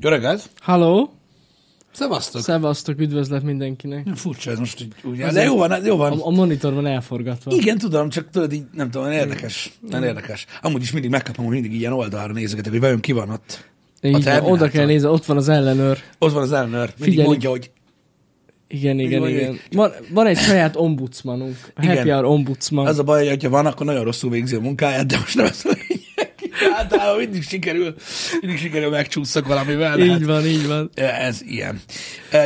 Jó reggelt! Halló! Szevasztok! Szevasztok, üdvözlet mindenkinek. Nem furcsa ez most, hogy úgy, de jó van, jó van. A, a monitor van elforgatva. Igen, tudom, csak tudod, így, nem tudom, érdekes. Nagyon érdekes. Amúgy is mindig megkapom, hogy mindig ilyen oldalra nézegetek, hogy vajon ki van ott. Így oda kell nézni, ott van az ellenőr. Ott van az ellenőr, mindig Figyelj. mondja, hogy Igen, igen, igen. Van, van egy saját ombudsmanunk. A Igen. Happy Hour ombudsman. az a baj, hogy ha van, akkor nagyon rosszul végzi a munkáját, de most nem ez. Általában mindig sikerül, mindig sikerül megcsúszszak valamivel. így hát, van, így van. Ez ilyen.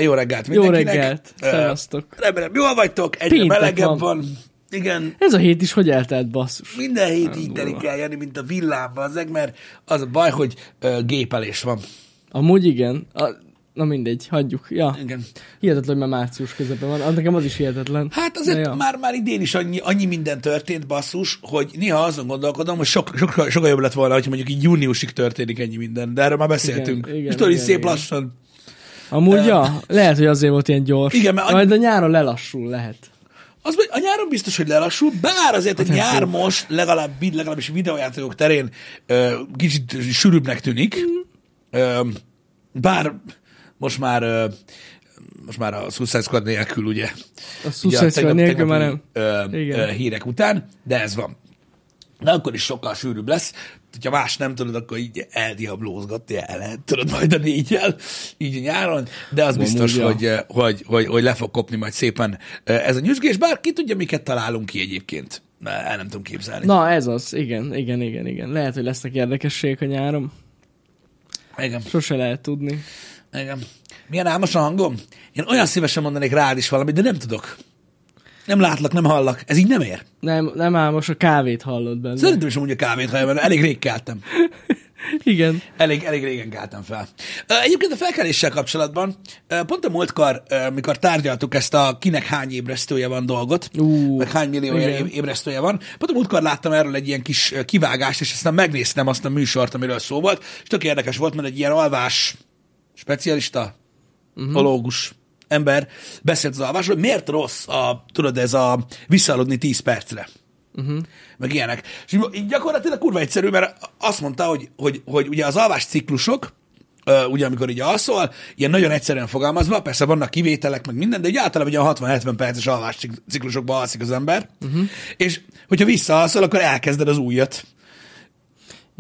Jó reggelt Jó mindenkinek. reggelt, E, szevasztok. Remélem, jól vagytok, egyre Péntek melegebb van. van. Igen, Ez a hét is hogy eltelt, basszus? Minden hét Nem így telik el, Jani, mint a villámban, azek, mert az a baj, hogy ö, gépelés van. Amúgy igen. A, na mindegy, hagyjuk. Ja. Igen. Hihetetlen, hogy már március közepén van. Ah, Nekem az is hihetetlen. Hát azért ja. már, már idén is annyi, annyi minden történt, basszus, hogy néha azon gondolkodom, hogy sok, sok, sokkal jobb lett volna, hogyha mondjuk így júniusig történik ennyi minden, de erről már beszéltünk. Igen, igen, tudod, igen, szép igen. lassan. Amúgy, ja, lehet, hogy azért volt ilyen gyors. Igen, mert Majd a nyáron lelassul, lehet. Az, hogy a nyáron biztos, hogy lelassul, bár azért a tempó. nyár most legalább, legalábbis videójátékok terén ö, kicsit sűrűbbnek tűnik. Ö, bár most már most már a Suicide Squad nélkül, ugye? A Ugye Suicide Squad tegnap- nélkül már nem. Ö, ö, hírek után, de ez van. De akkor is sokkal sűrűbb lesz. Ha más nem tudod, akkor így eldiablózgatni el lehet, tudod, majd a négyel, így a nyáron, de az Amúgy, biztos, hogy, hogy, hogy, hogy le fog kopni majd szépen ez a nyüzsgés, bár ki tudja, miket találunk ki egyébként. El nem tudom képzelni. Na, ez az. Igen, igen, igen, igen. Lehet, hogy lesznek érdekességek a nyáron. Igen, Sose lehet tudni. Igen. Milyen álmos a hangom? Én olyan szívesen mondanék rád is valamit, de nem tudok. Nem látlak, nem hallak. Ez így nem ér. Nem, nem áll, most a kávét hallod benne. Szerintem is amúgy a kávét hallja, mert elég rég keltem. Igen. Elég, elég régen keltem fel. Egyébként a felkeléssel kapcsolatban, pont a múltkor, mikor tárgyaltuk ezt a kinek hány ébresztője van dolgot, Ú, meg hány millió igen. ébresztője van, pont a múltkor láttam erről egy ilyen kis kivágást, és aztán megnéztem azt a műsort, amiről szó volt, és tök érdekes volt, mert egy ilyen alvás specialista, uh-huh. ológus ember beszélt az alvásról, hogy miért rossz a, tudod, ez a visszaaludni 10 percre Uh-huh. meg ilyenek. És így- így gyakorlatilag kurva egyszerű, mert azt mondta, hogy, hogy, hogy ugye az alvás ciklusok, ugye amikor így alszol, ilyen nagyon egyszerűen fogalmazva, persze vannak kivételek, meg minden, de ugye általában a 60-70 perces alvás cik- ciklusokban alszik az ember, uh-huh. és hogyha visszaalszol, akkor elkezded az újat.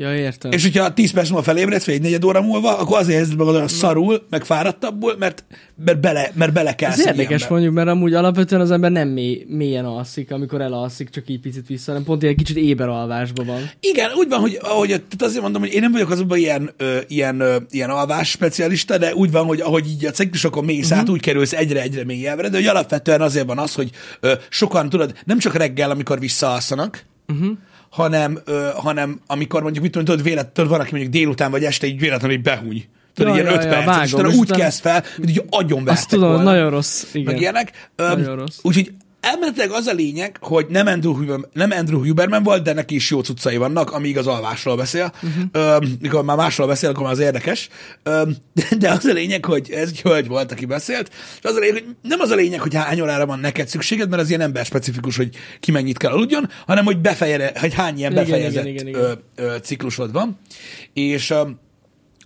Ja, értem. És hogyha 10 perc múlva felébredsz, vagy egy negyed óra múlva, akkor azért érzed magad olyan szarul, meg fáradtabbul, mert, mert, bele, mert belekelsz Ez egy érdekes ilyenbe. mondjuk, mert amúgy alapvetően az ember nem mély, mélyen alszik, amikor elalszik, csak így picit vissza, hanem pont ilyen kicsit éber alvásban van. Igen, úgy van, hogy ahogy, tehát azért mondom, hogy én nem vagyok azonban ilyen, ö, ilyen, ö, ilyen alvás specialista, de úgy van, hogy ahogy így a ciklusokon mész uh-huh. át, úgy kerülsz egyre-egyre mélyebbre, de hogy alapvetően azért van az, hogy ö, sokan, tudod, nem csak reggel, amikor visszaalszanak, uh-huh. Hanem, ö, hanem amikor mondjuk, mit tudom, tudod, véletlenül van, aki mondjuk délután vagy este így véletlenül így behúny. Tudod, Ja, ilyen ja, öt ja, perc, és vágom, utána és úgy utána- kezd fel, hogy így agyon vertek Azt tudom, volna nagyon rossz. Igen. meg ilyenek. Nagyon rossz. Úgyhogy elméletileg az a lényeg, hogy nem Andrew, Huber, nem Andrew Huberman volt, de neki is jó cuccai vannak, amíg az alvásról beszél. Uh-huh. Öm, mikor már másról beszél, akkor már az érdekes. Öm, de, de az a lényeg, hogy ez egy hölgy volt, aki beszélt, és az a lényeg, hogy nem az a lényeg, hogy hány órára van neked szükséged, mert az ilyen ember specifikus, hogy ki mennyit kell aludjon, hanem hogy, befejere, hogy hány ilyen Igen, befejezett igen, igen, igen. Ö, ö, ciklusod van. És öm,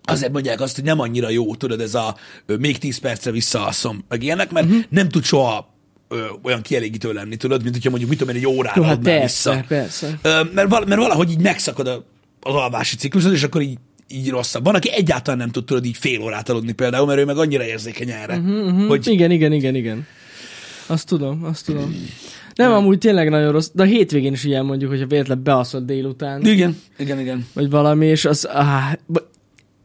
azért mondják azt, hogy nem annyira jó, tudod, ez a ö, még 10 percre visszaalszom, meg ilyenek, mert Mhm. uh-huh. nem tud soha ö, olyan kielégítő lenni, tudod, mint hogyha mondjuk, mit tudom én, egy órára Jó, hát adnál persze, vissza. persze. Ö, mert, val- mert valahogy így megszakad a, az alvási ciklusod, és akkor így, így rosszabb. Van, aki egyáltalán nem tud tudod így fél órát aludni például, mert ő meg annyira érzékeny erre, uh-huh, hogy Igen, igen, igen, igen. Azt tudom, azt tudom. Nem, amúgy tényleg nagyon rossz, de a hétvégén is ilyen mondjuk, hogyha véletlen beaszol délután, igen, igen, igen. vagy valami, és az... B-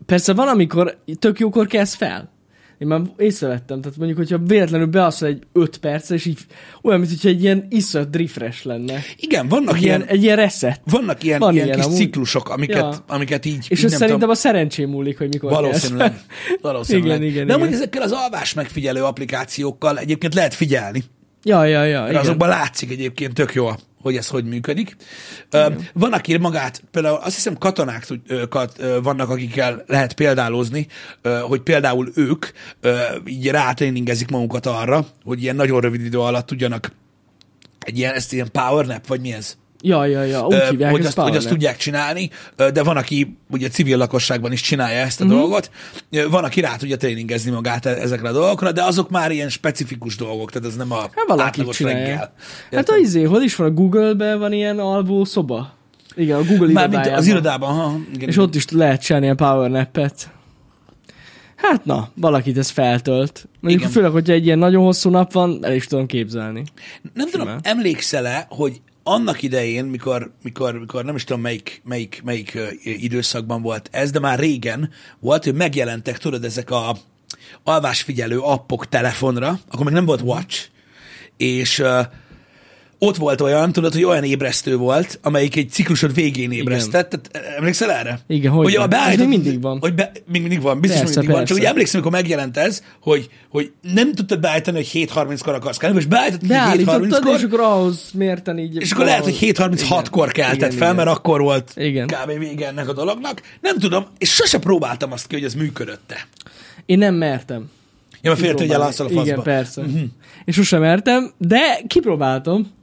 persze van, amikor tök jókor kezd fel. Én már észrevettem, tehát mondjuk, hogyha véletlenül beaszol egy 5 perc, és így olyan, mint hogyha egy ilyen iszonyat refresh lenne. Igen, vannak Egy ilyen, ilyen, egy ilyen reset. vannak ilyen, van ilyen ilyen kis amúgy. ciklusok, amiket, Ja. amiket így, És így ez szerintem tudom, a szerencsém múlik, hogy mikor Valószínűleg. Valószínűleg. Igen, igen, De amúgy igen. ezekkel az alvás megfigyelő applikációkkal egyébként lehet figyelni. Ja, ja, ja, Mert igen. azokban látszik egyébként tök jó, hogy ez hogy működik. Ö, Van, aki magát, például azt hiszem katonák tud- ö, kat, ö, vannak, akikkel lehet példálozni, hogy például ők így rátréningezik magukat arra, hogy ilyen nagyon rövid idő alatt tudjanak egy ilyen, ezt ilyen power nap, vagy mi ez? Ja, ja, ja, úgy hívják, hogy, azt, hogy azt tudják csinálni, de van, aki ugye civil lakosságban is csinálja ezt a Mhm. dolgot, van, aki rá tudja tréningezni magát e- ezekre a dolgokra, de azok már ilyen specifikus dolgok, tehát ez nem a Hát átlagos csinálja. reggel. Hát Érted? a izé, hol is van? A Google-ben van ilyen alvó szoba? Igen, a Google Mármint irodájában. az irodában, ha, igen, És ott is lehet csinálni ilyen power nap-et. Hát na, valakit ez feltölt. Mondjuk Igen. főleg, hogyha egy ilyen nagyon hosszú nap van, el is tudom képzelni. Nem tudom, Simán. emlékszel-e, hogy annak idején, mikor, mikor, mikor nem is tudom melyik, melyik, melyik időszakban volt ez, de már régen volt, hogy megjelentek, tudod, ezek a alvásfigyelő appok telefonra, akkor még nem volt Watch, és ott volt olyan, tudod, hogy olyan ébresztő volt, amelyik egy ciklusod végén ébresztett. Tehát, emlékszel erre? Igen, hogy van. a beállított- még mindig van. Hogy be, még mindig van, biztos, Persze, hogy mindig van. Csak persze. ugye emlékszem, amikor megjelent ez, hogy, hogy nem tudtad beállítani, hogy 7.30-kor akarsz kelni, és beállítottad, hogy Beállítottad, 7.30-kor, és akkor ahhoz mérten így... és akkor lehet, hogy 7.36-kor keltett Igen, fel, igen. mert akkor volt Igen. kb. vége ennek a dolognak. Nem tudom, és sose próbáltam azt ki, hogy ez működött-e. Én nem mertem. Ja, mert féltő, hogy elalszol a faszba. Igen, persze. Uh-huh. És sosem mertem, de kipróbáltam.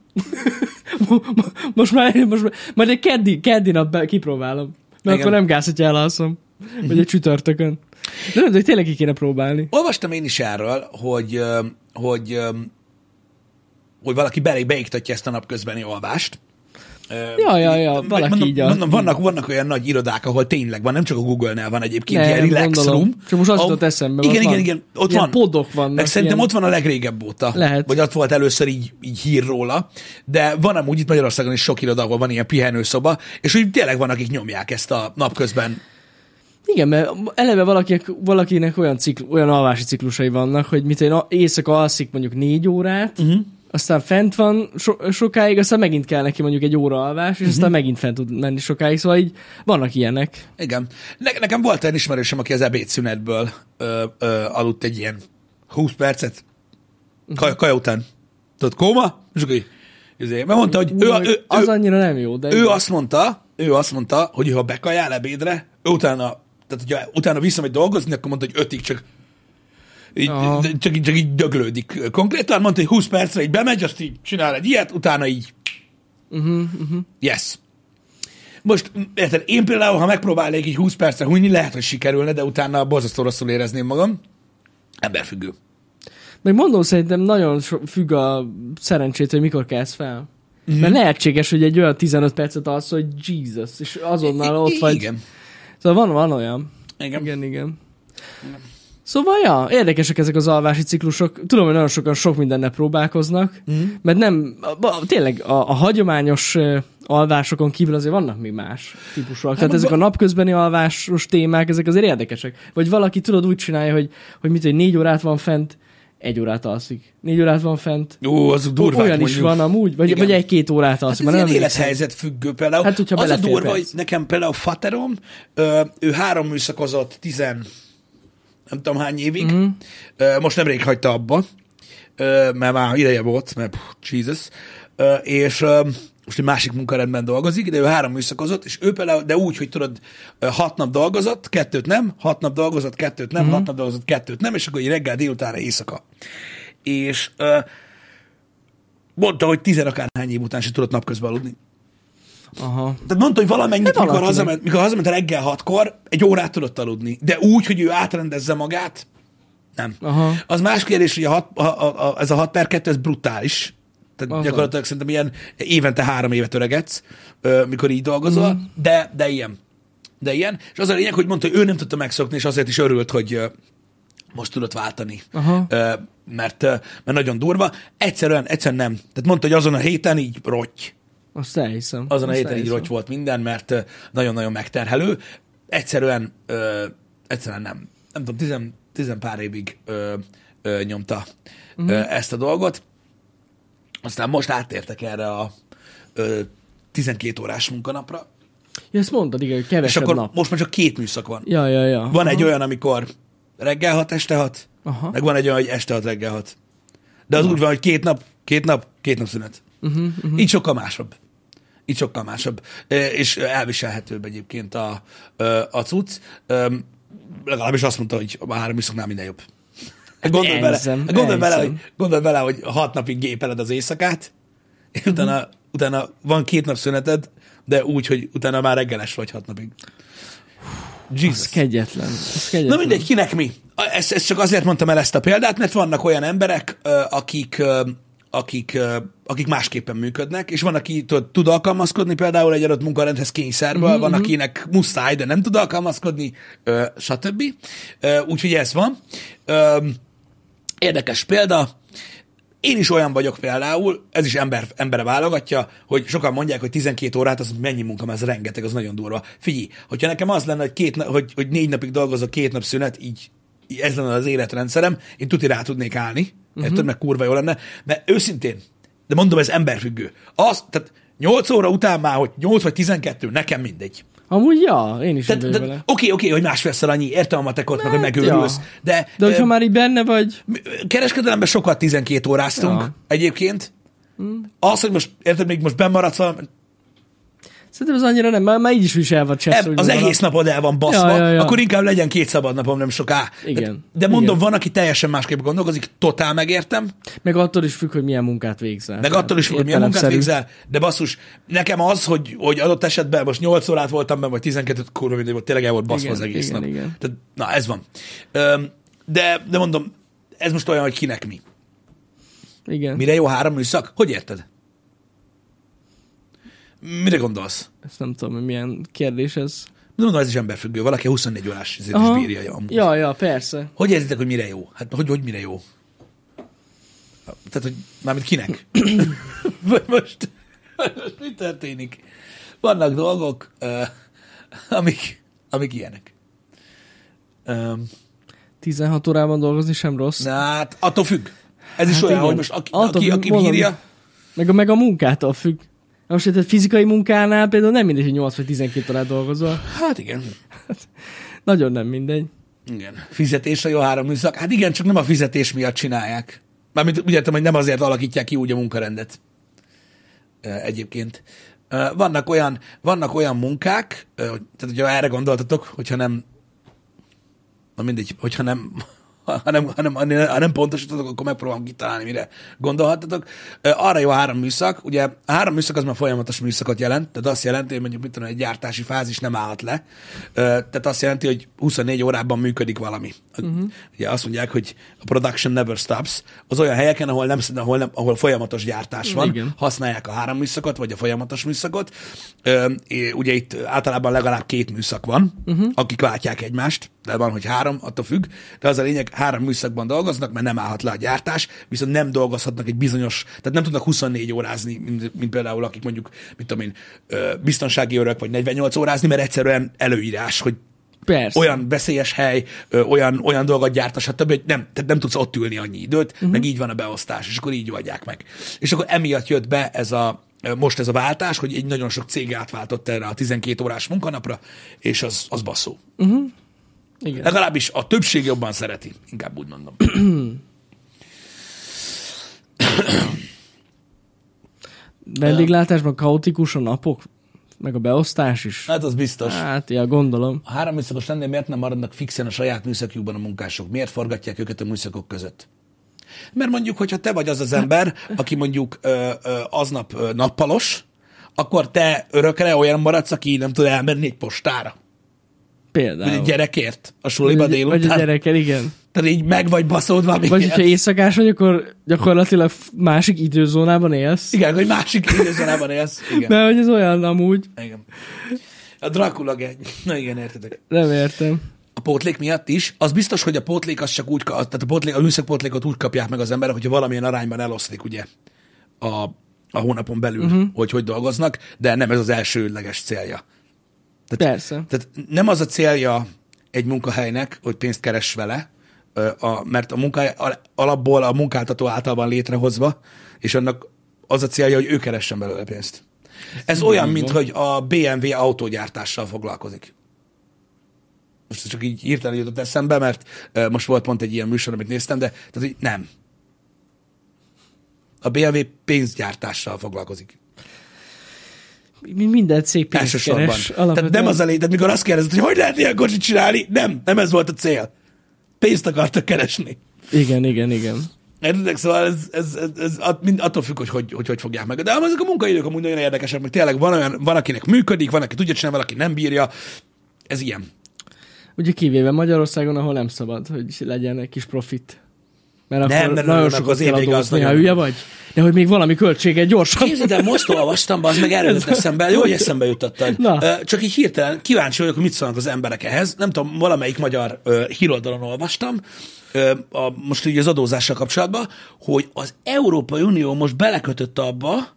Most már, most már, majd egy keddi, keddi nap be, kipróbálom. Mert Igen. akkor nem gáz, hogyha elalszom. Vagy egy csütörtökön. De nem, de tényleg ki kéne próbálni. Olvastam én is erről, hogy, hogy, hogy valaki beiktatja ezt a napközbeni alvást. Ja, ja, ja, valaki mondom, így a- mondom, vannak, vannak olyan nagy irodák, ahol tényleg van, nem csak a Google-nel van egyébként Nem, ilyen relax gondolom. room. Csak most az ahol- jutott eszembe, Igen, igen, van. igen, ott Ilyen van. podok vannak, Meg szerintem ilyen- ott van a legrégebb óta. Lehet. Vagy ott volt először így, így hír róla. De van amúgy itt Magyarországon is sok iroda, ahol van ilyen pihenőszoba, és úgy tényleg van, akik nyomják ezt a napközben. Igen, mert eleve valakinek, valakinek olyan, cikl, olyan alvási ciklusai vannak, hogy mit én éjszaka alszik mondjuk négy órát, uh-huh. Aztán fent van so, sokáig, aztán megint kell neki mondjuk egy óra alvás, és Mhm. uh-huh. aztán megint fent tud menni sokáig, szóval így vannak ilyenek. Igen. Ne, nekem volt egy ismerősöm, aki az ebédszünetből ö, ö, aludt egy ilyen 20 percet, kaja, kaja után. Tudod, kóma? És akkor így, izé, mert mondta, hogy ő, ő, ő, az annyira nem jó, de ő igen. azt mondta, ő azt mondta, hogy ha bekajál ebédre, ő utána, tehát hogyha utána visszamegy dolgozni, akkor mondta, hogy ötig csak így, Aha. csak, így, csak így döglődik konkrétan. Mondta, hogy 20 percre így bemegy, azt így csinál egy ilyet, utána így Uh-huh, uh-huh. Yes. Most, érted, én például, ha megpróbálnék így 20 percre hújni, lehet, hogy sikerülne, de utána borzasztó rosszul érezném magam. Emberfüggő. Meg mondom, szerintem nagyon függ a szerencsét, hogy mikor kezd fel. Mhm. Mm-hmm. Mert lehetséges, hogy egy olyan 15 percet alsz, hogy Jesus, és azonnal ott vagy. Igen. Szóval van, van olyan. Igen. Igen, igen. Szóval, ja, érdekesek ezek az alvási ciklusok. Tudom, hogy nagyon sokan sok mindennel próbálkoznak, mm. mert nem, a, tényleg a, a hagyományos alvásokon kívül azért vannak még más típusúak. Tehát Hát, ezek va- a napközbeni alvásos témák, ezek azért érdekesek. Vagy valaki tudod úgy csinálja, hogy, hogy mit, hogy négy órát van fent, egy órát alszik. Négy órát van fent. Ó, az durvák Olyan is mondjuk. van amúgy, vagy, Igen. vagy egy-két órát Hát alszik. ez már ilyen nem élethelyzet függő például. Hát, hogyha az a durva, perc. hogy nekem például Faterom, ö, ő három műszakozott tizen, nem tudom hány évig, ö, most nemrég hagyta abba, mert már ideje volt, mert pff, Jesus, és most egy másik munkarendben dolgozik, de ő három műszakozott, és ő például, de úgy, hogy tudod, hat nap dolgozott, kettőt nem, hat nap dolgozott, kettőt nem, mm-hmm. hat nap dolgozott, kettőt nem, és akkor így reggel, délutánra, éjszaka. És mondta, hogy tizen akárhány év után se tudott napközben aludni. Aha. Tehát mondta, hogy valamennyit, mikor, hazament, mikor hazament reggel hatkor, egy órát tudott aludni. De úgy, hogy ő átrendezze magát, nem. Aha. Az más kérdés, hogy a hat, a, a, a, ez a 6 per 2, ez brutális. Tehát Azon. gyakorlatilag szerintem ilyen évente három évet öregedsz, ö, mikor így dolgozol, Mhm. de, de ilyen. De ilyen. És az a lényeg, hogy mondta, hogy ő nem tudta megszokni, és azért is örült, hogy ö, most tudott váltani. Aha. Ö, mert, ö, mert nagyon durva. Egyszerűen, egyszerűen nem. Tehát mondta, hogy azon a héten így rotty. Azt elhiszem. Azon a héten így rotty volt minden, mert nagyon-nagyon megterhelő. Egyszerűen, ö, egyszerűen nem. Nem tudom, tizen, tizen pár évig ö, ö, nyomta Mhm. ö, ezt a dolgot. Aztán most áttértek erre a ö, 12 órás munkanapra, Ja, ezt mondtad, igen, hogy és kevesebb akkor nap. most már csak két műszak van. Ja, ja, ja. Van egy olyan, amikor reggel hat, este hat, Aha. meg van egy olyan, hogy este hat, reggel hat. De az úgy van, hogy két nap, két nap, két nap szünet. Uh-huh, uh-huh. Így sokkal másabb. Így sokkal másabb. És elviselhetőbb egyébként a, a cucc. Legalábbis azt mondta, hogy a három műszaknál minden jobb. Gondolj bele, gondolj, bele, hogy, gondolj bele, hogy hat napig gépeled az éjszakát, és utána utána van két nap szüneted, de úgy, hogy utána már reggeles vagy hat napig. Ez Jesus. kegyetlen. Ez Na kegyetlen. mindegy, kinek mi? Ezt, ezt csak azért mondtam el ezt a példát, mert vannak olyan emberek, akik, akik, akik másképpen működnek, és van, aki tud, tud alkalmazkodni például egy adott munkarendhez kényszerből, Mhm, van, akinek muszáj, de nem tud alkalmazkodni, ö, stb. Ö, Úgyhogy ez van. Ö, Érdekes példa. Én is olyan vagyok például, ez is ember, embere válogatja, hogy sokan mondják, hogy 12 órát, az mennyi munka, ez rengeteg, az nagyon durva. Figyelj, hogyha nekem az lenne, hogy, két, hogy, hogy négy napig dolgozok, két nap szünet, így, így ez lenne az életrendszerem, én tuti rá tudnék állni, uh-huh. érted, meg kurva jó lenne, mert őszintén, de mondom, ez emberfüggő. Az, tehát 8 óra után már, hogy 8 vagy 12, nekem mindegy. Amúgy, ja, én is Tehát, oké, oké, hogy másfélszer annyi, értem a matekot, meg, hogy Hát, megőrülsz, ja. de, De hogyha ö, már így benne vagy, kereskedelemben sokat 12 óráztunk Ja. egyébként. Az, hogy most, érted, még most bemaradsz valami, szerintem ez annyira nem, már, már így is is el van csesz, az egész napod el van baszva, Ja, ja, ja. akkor inkább legyen két szabad napom nem soká. Igen. De mondom, Igen. van, aki teljesen másképp gondolkozik, totál megértem, Meg attól is függ, hogy milyen munkát végzel. meg attól is, hogy milyen munkát Értelemszerű. végzel, de basszus, nekem az, hogy, hogy adott esetben most 8 órát voltam benne, vagy 12 kurva mindegy volt, tényleg el volt baszva Igen, az egész igen, nap. igen. Tehát, na, ez van. De, de mondom, ez most olyan, hogy kinek mi. Igen, Mire jó három műszak? Hogy érted? Mire gondolsz? ezt nem tudom, hogy milyen kérdés ez. De mondom, ez is emberfüggő. Valaki 24 órás is bírja. Ja, amúgy. Ja, ja, persze. Hogy érzitek, hogy mire jó? Hát hogy, hogy mire jó? Tehát, hogy mármint kinek? Vagy most, most mi történik? Vannak dolgok, uh, amik, amik ilyenek. Um, 16 órában dolgozni sem rossz. na, hát attól függ. Ez is Hát olyan, igen. hogy most aki, Attól aki, aki bírja, Meg a, meg a munkától függ. Most egy fizikai munkánál például nem mindegy, hogy 8 vagy 12 órát dolgozol. hát igen. Nagyon nem mindegy. Igen. Fizetésre jó három műszak. Hát igen, csak nem a fizetés miatt csinálják. Mármint úgy értem, hogy nem azért alakítják ki úgy a munkarendet. Egyébként. Vannak olyan, vannak olyan munkák, tehát hogyha erre gondoltatok, hogyha nem na mindegy, hogyha nem hanem, hanem, ha nem pontosítotok, akkor megpróbálom kitalálni, mire gondolhattatok. Ö, Arra jó a három műszak. Ugye a három műszak az már folyamatos műszakot jelent, tehát azt jelenti, hogy mondjuk mit tudom, egy gyártási fázis nem állhat le. Tehát azt jelenti, hogy 24 órában működik valami. Uh-huh. Ugye azt mondják, hogy a production never stops. Az olyan helyeken, ahol, nem, ahol, nem, ahol folyamatos gyártás van, Igen. használják a három műszakot, vagy a folyamatos műszakot. Ö, Ugye itt általában legalább két műszak van, uh-huh. akik váltják egymást, de van, hogy három, attól függ. De az a lényeg, három műszakban dolgoznak, mert nem állhat le a gyártás, viszont nem dolgozhatnak egy bizonyos, tehát nem tudnak 24 órázni, mint, mint például akik mondjuk, mit tudom én, biztonsági örök, vagy 48 órázni, mert egyszerűen előírás, hogy Persze. olyan veszélyes hely, ö, olyan, olyan dolgot gyárt, stb., hogy nem, tehát nem tudsz ott ülni annyi időt, uh-huh. meg így van a beosztás, és akkor így adják meg. És akkor emiatt jött be ez a, most ez a váltás, hogy egy nagyon sok cég átváltott erre a 12 órás munkanapra, és az, az baszó. Igen. Legalábbis a többség jobban szereti, inkább úgy mondom. Vendéglátásban kaotikus a napok, meg a beosztás is. Hát az biztos. Hát, ja, gondolom. Ha három műszakos lennél, miért nem maradnak fixen a saját műszakjukban a munkások? Miért forgatják őket a műszakok között? Mert mondjuk, hogyha te vagy az az ember, aki mondjuk ö, ö, aznap ö, nappalos, akkor te örökre olyan maradsz, aki nem tud elmenni egy postára. Vagy Például. egy gyerekért a suliba vagy, délután. vagy a gyerekkel, igen. Tehát így meg vagy baszódva. Vagy hogyha éjszakás vagy, akkor gyakorlatilag másik időzónában élsz. Igen, hogy másik időzónában élsz. Igen. Mert hogy ez olyan amúgy. igen. A Dracula gegy. Na igen, értetek. Nem értem. a pótlék miatt is, az biztos, hogy a pótlék az csak úgy, tehát a, pótlék, a műszakpótlékot úgy kapják meg az emberek, hogyha valamilyen arányban eloszlik, ugye, a, a hónapon belül, uh-huh. hogy hogy dolgoznak, de nem ez az elsőleges célja. Persze. Tehát nem az a célja egy munkahelynek, hogy pénzt keres vele, a, mert a munka alapból a munkáltató által van létrehozva, és annak az a célja, hogy ő keressen belőle pénzt. Ez olyan, mint hogy a BMW autógyártással foglalkozik. Most csak így hirtelen jutott eszembe, mert most volt pont egy ilyen műsor, amit néztem, de tehát, hogy nem. A BMW pénzgyártással foglalkozik. Mi minden cég pénzt Elsősorban. keres. Tehát nem az a lényeg, tehát mikor azt kérdezed, hogy hogy lehet ilyen kocsit csinálni, nem, nem ez volt a cél. Pénzt akartak keresni. Igen, igen, igen. Értedek? Szóval ez, ez, ez, ez att- mind- attól függ, hogy hogy, hogy hogy fogják meg. De ám ezek a munkaidők amúgy nagyon érdekesek, meg tényleg van olyan, van akinek működik, van, aki tudja csinálni, valaki nem bírja. Ez ilyen. Ugye kivéve Magyarországon, ahol nem szabad, hogy legyen egy kis profit. Mert Nem, akkor nem, nagyon sokat az kell év vége az nagyon- hülye vagy. De hogy még valami költsége gyorsan. Képzeld el, most olvastam, az meg erről jut eszembe, jó, hogy eszembe jutottad. Na. Csak így hirtelen kíváncsi vagyok, hogy mit szólnak az emberek ehhez. Nem tudom, valamelyik magyar ö, híroldalon olvastam, a, most így az adózással kapcsolatban, hogy az Európai Unió most belekötött abba,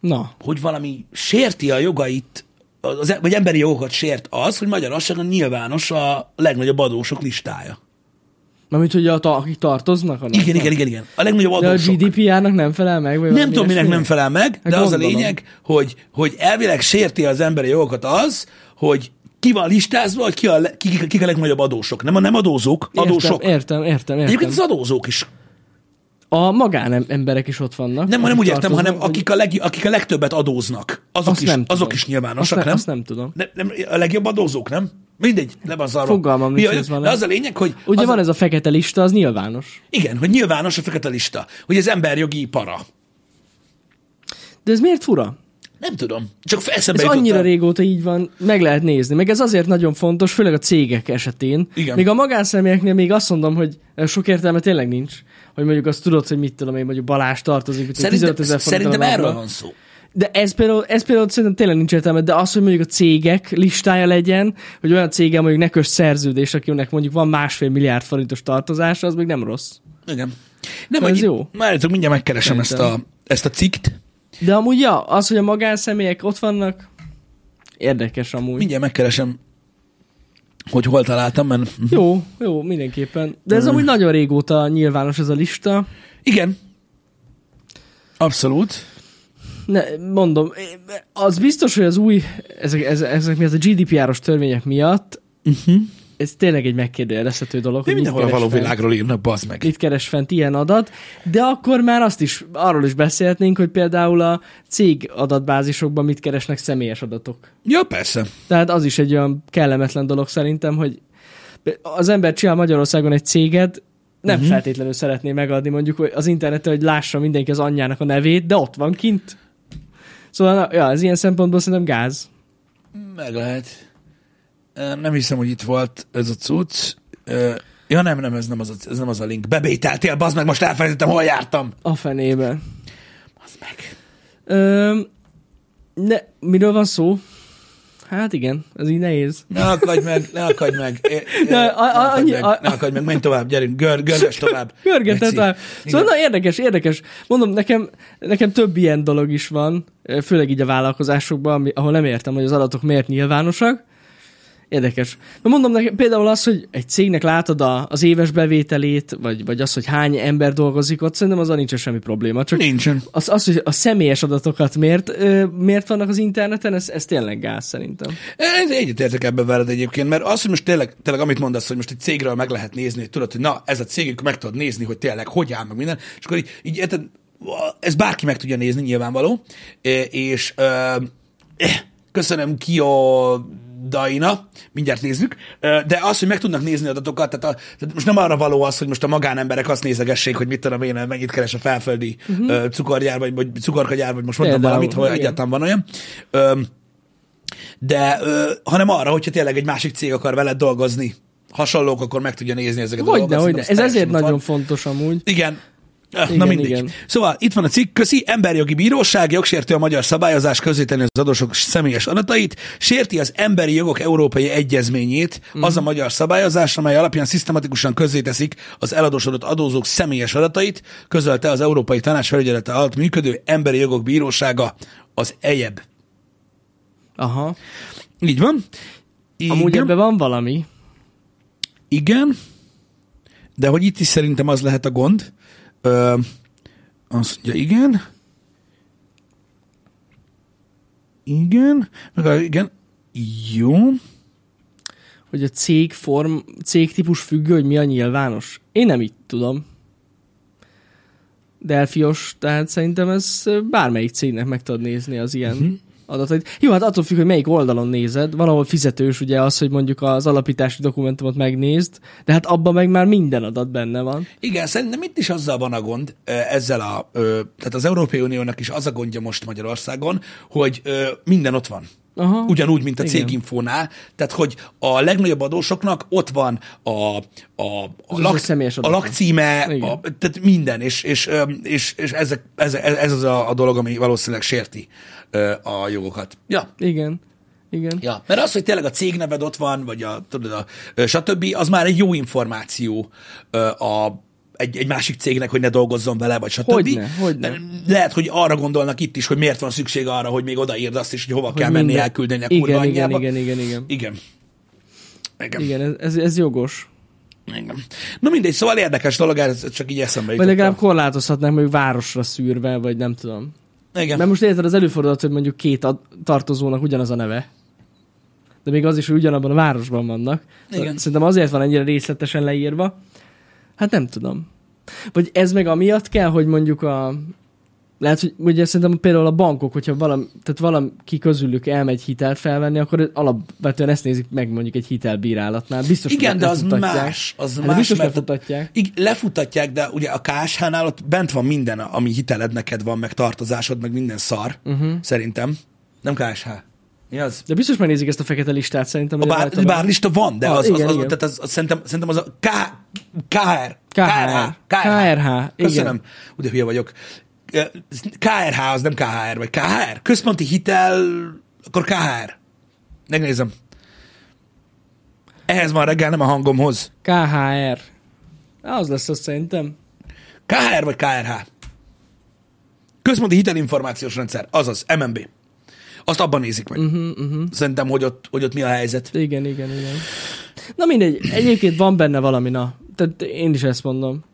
Na, hogy valami sérti a jogait, az, vagy emberi jogokat sért az, hogy Magyarországon nyilvános a legnagyobb adósok listája. Mármint, hogy a, ta, akik tartoznak annak. Igen, igen, igen, igen. A legnagyobb De a adósok. GDPR-nak nem felel meg? Vagy Nem tudom, minek nem felel meg, de Hát az a gondolom. lényeg, hogy, hogy elvileg sérti az emberi jogokat az, hogy ki van listázva, hogy ki a, le- kik, kik a legnagyobb adósok. Nem a nem adózók, adósok. Értem, értem, értem. értem. Egyébként az adózók is. A magánemberek is ott vannak. Nem, nem úgy értem, hanem tartoznak, akik a, leg, akik a legtöbbet adóznak. Azok, Azt is, nem azok is nyilvánosak, azt, ne- nem? Azt nem tudom. Ne, nem? A legjobb adózók, nem? Mindegy, le van szarva. Fogalmam nincs, ez van-e. De az a lényeg, hogy... Ugye az van ez a fekete lista, az nyilvános. Igen, hogy nyilvános a fekete lista. Hogy ez emberjogi para. De ez miért fura? Nem tudom. Csak eszembe Ez annyira el. régóta így van, meg lehet nézni. Meg ez azért nagyon fontos, főleg a cégek esetén. Igen. Még a magánszemélyeknél még azt mondom, hogy sok értelme tényleg nincs. Hogy mondjuk azt tudod, hogy mit tudom én, mondjuk Balázs tartozik, hogy Szerintem, 15 ezer szerintem erről van szó. De ez például, ez például szerintem tényleg nincs értelme, de az, hogy mondjuk a cégek listája legyen, hogy olyan céggel mondjuk ne kös szerződés, akinek mondjuk van másfél milliárd forintos tartozása, az még nem rossz. Igen. Nem, Ez jó. Várjátok, mindjárt megkeresem ezt a, ezt a cikkt. De amúgy ja, az, hogy a magánszemélyek ott vannak, érdekes amúgy. Mindjárt megkeresem, hogy hol találtam, mert... Jó, jó, mindenképpen. De ez amúgy nagyon régóta nyilvános ez a lista. Igen. Abszolút. Ne, mondom, az biztos, hogy az új, ezek, ezek, miatt a GDPR-os törvények miatt, Uh-huh. ez tényleg egy megkérdőjelezhető dolog. Mit mindenhol a való fent. világról írnak, bazd meg. mit keres fent ilyen adat, de akkor már azt is, arról is beszélhetnénk, hogy például a cég adatbázisokban mit keresnek személyes adatok. Ja, persze. Tehát az is egy olyan kellemetlen dolog szerintem, hogy az ember csinál Magyarországon egy céget, nem uh-huh. feltétlenül szeretné megadni mondjuk az interneten, hogy lássa mindenki az anyjának a nevét, de ott van kint. Szóval, na, ja, ez ilyen szempontból szerintem gáz. Meg lehet. Nem hiszem, hogy itt volt ez a cucc. Ja, nem, nem, ez nem az a, ez nem az a link. Bebételtél, bazd meg, most elfelejtettem, hol jártam. A fenébe. Bazd meg. Ö, de miről van szó? Hát igen, ez így nehéz. Ne akadj meg, ne akadj meg. Ne a- a- akadj annyi- meg, a- ne akadj meg, menj tovább, gyerünk, gör, görges tovább. Görgetett Geci. már. Szóval na érdekes, érdekes. Mondom, nekem, nekem több ilyen dolog is van, főleg így a vállalkozásokban, ami- ahol nem értem, hogy az adatok miért nyilvánosak. Érdekes. De mondom nekem például az, hogy egy cégnek látod a, az éves bevételét, vagy, vagy az, hogy hány ember dolgozik ott, szerintem azzal nincsen semmi probléma. Csak Nincsen. az, az, hogy a személyes adatokat miért, miért vannak az interneten, ez, ez tényleg gáz szerintem. Egyetértek ebben veled egyébként, mert az, hogy most tényleg, tényleg amit mondasz, hogy most egy cégről meg lehet nézni, hogy tudod, hogy na, ez a cégük meg tudod nézni, hogy tényleg hogy áll meg minden, és akkor így, így érted, ez bárki meg tudja nézni nyilvánvaló, és ö, eh, köszönöm Kio Daina, mindjárt nézzük, de az, hogy meg tudnak nézni adatokat, tehát, a, tehát most nem arra való az, hogy most a magánemberek azt nézegessék, hogy mit tudom én, mennyit keres a felföldi uh-huh. cukorgyár, vagy, vagy cukorkagyár, vagy most mondtam Például, valamit, hogy egyáltalán van olyan. De hanem arra, hogyha tényleg egy másik cég akar veled dolgozni, hasonlók, akkor meg tudja nézni ezeket a Hogyne, dolgokat. hogyne. Ez ezért nagyon van. fontos amúgy. Igen. Igen, Na mindegy. igen. Szóval itt van a cikk, köszi, emberjogi bíróság jogsértő a magyar szabályozás közzétenni az adósok személyes adatait, sérti az emberi jogok európai egyezményét, mm. az a magyar szabályozás, amely alapján szisztematikusan közzéteszik az eladósodott adózók személyes adatait, közölte az Európai Tanács felügyelete alatt működő emberi jogok bírósága, az EJEB. Aha. Így van. Igen. Amúgy ebben van valami. Igen, de hogy itt is szerintem az lehet a gond. Ö, azt mondja, igen. Igen. Meg igen. Jó. hogy a cég form, cégtípus függő, hogy mi a nyilvános? Én nem így tudom. Delfios, tehát szerintem ez bármelyik cégnek meg tudod nézni az ilyen uh-huh. Adatait. Jó, hát attól függ, hogy melyik oldalon nézed. Valahol fizetős ugye az, hogy mondjuk az alapítási dokumentumot megnézd, de hát abban meg már minden adat benne van. Igen, szerintem itt is azzal van a gond, ezzel a, tehát az Európai Uniónak is az a gondja most Magyarországon, hogy minden ott van. Aha. Ugyanúgy, mint a Igen. céginfónál. Tehát, hogy a legnagyobb adósoknak ott van a, a, a, személyes a adatok. lakcíme, Igen. a, tehát minden, és, és, és, és ezek, ez, ez az a, a dolog, ami valószínűleg sérti a jogokat. Ja, Igen. Igen. Ja, mert az, hogy tényleg a cégneved ott van, vagy a, tudod, a, stb., az már egy jó információ a, egy, egy másik cégnek, hogy ne dolgozzon vele, vagy stb. Hogyne, hogyne. Lehet, hogy arra gondolnak itt is, hogy miért van szükség arra, hogy még odaírd azt is, hogy hova kell menni minden- elküldeni a kurva igen, igen, igen, igen, igen, Igen. Igen. igen. ez, ez, jogos. Igen. Na mindegy, szóval érdekes dolog, ez csak így eszembe Vagy jutott. legalább korlátozhatnánk mondjuk városra szűrve, vagy nem tudom. Igen. Mert most érted, az előfordulhat, hogy mondjuk két ad- tartozónak ugyanaz a neve. De még az is, hogy ugyanabban a városban vannak. Igen. Szerintem azért van ennyire részletesen leírva. Hát nem tudom. Vagy ez meg amiatt kell, hogy mondjuk a... Lehet, hogy ugye szerintem például a bankok, hogyha valami, tehát valaki közülük elmegy hitelt felvenni, akkor alapvetően ezt nézik meg mondjuk egy hitelbírálatnál. Biztos, Igen, de az más. Az Hát más, biztos mert lefutatják. Ig- lefutatják, de ugye a KSH-nál ott bent van minden, ami hiteled neked van, meg tartozásod, meg minden szar, uh-huh. szerintem. Nem KSH. Mi az? De biztos megnézik ezt a fekete listát szerintem. A bár, bár lista van, de Ah, az, igen, az, az, igen. tehát az, az szerintem, szerintem az a K, KR. KR. KRH, Köszönöm. Ugye hülye vagyok. KRH az nem KHR, vagy KHR? Központi hitel, akkor KHR. Megnézem. Ehhez van reggel, nem a hangomhoz. KHR. Az lesz az szerintem. KHR vagy KRH? Központi hitelinformációs rendszer, azaz MNB. Azt abban nézik meg. Uh-huh, uh-huh. Szerintem, hogy ott, hogy ott mi a helyzet. Igen, igen, igen. Na mindegy, egyébként van benne valami, na. Tehát én is ezt mondom.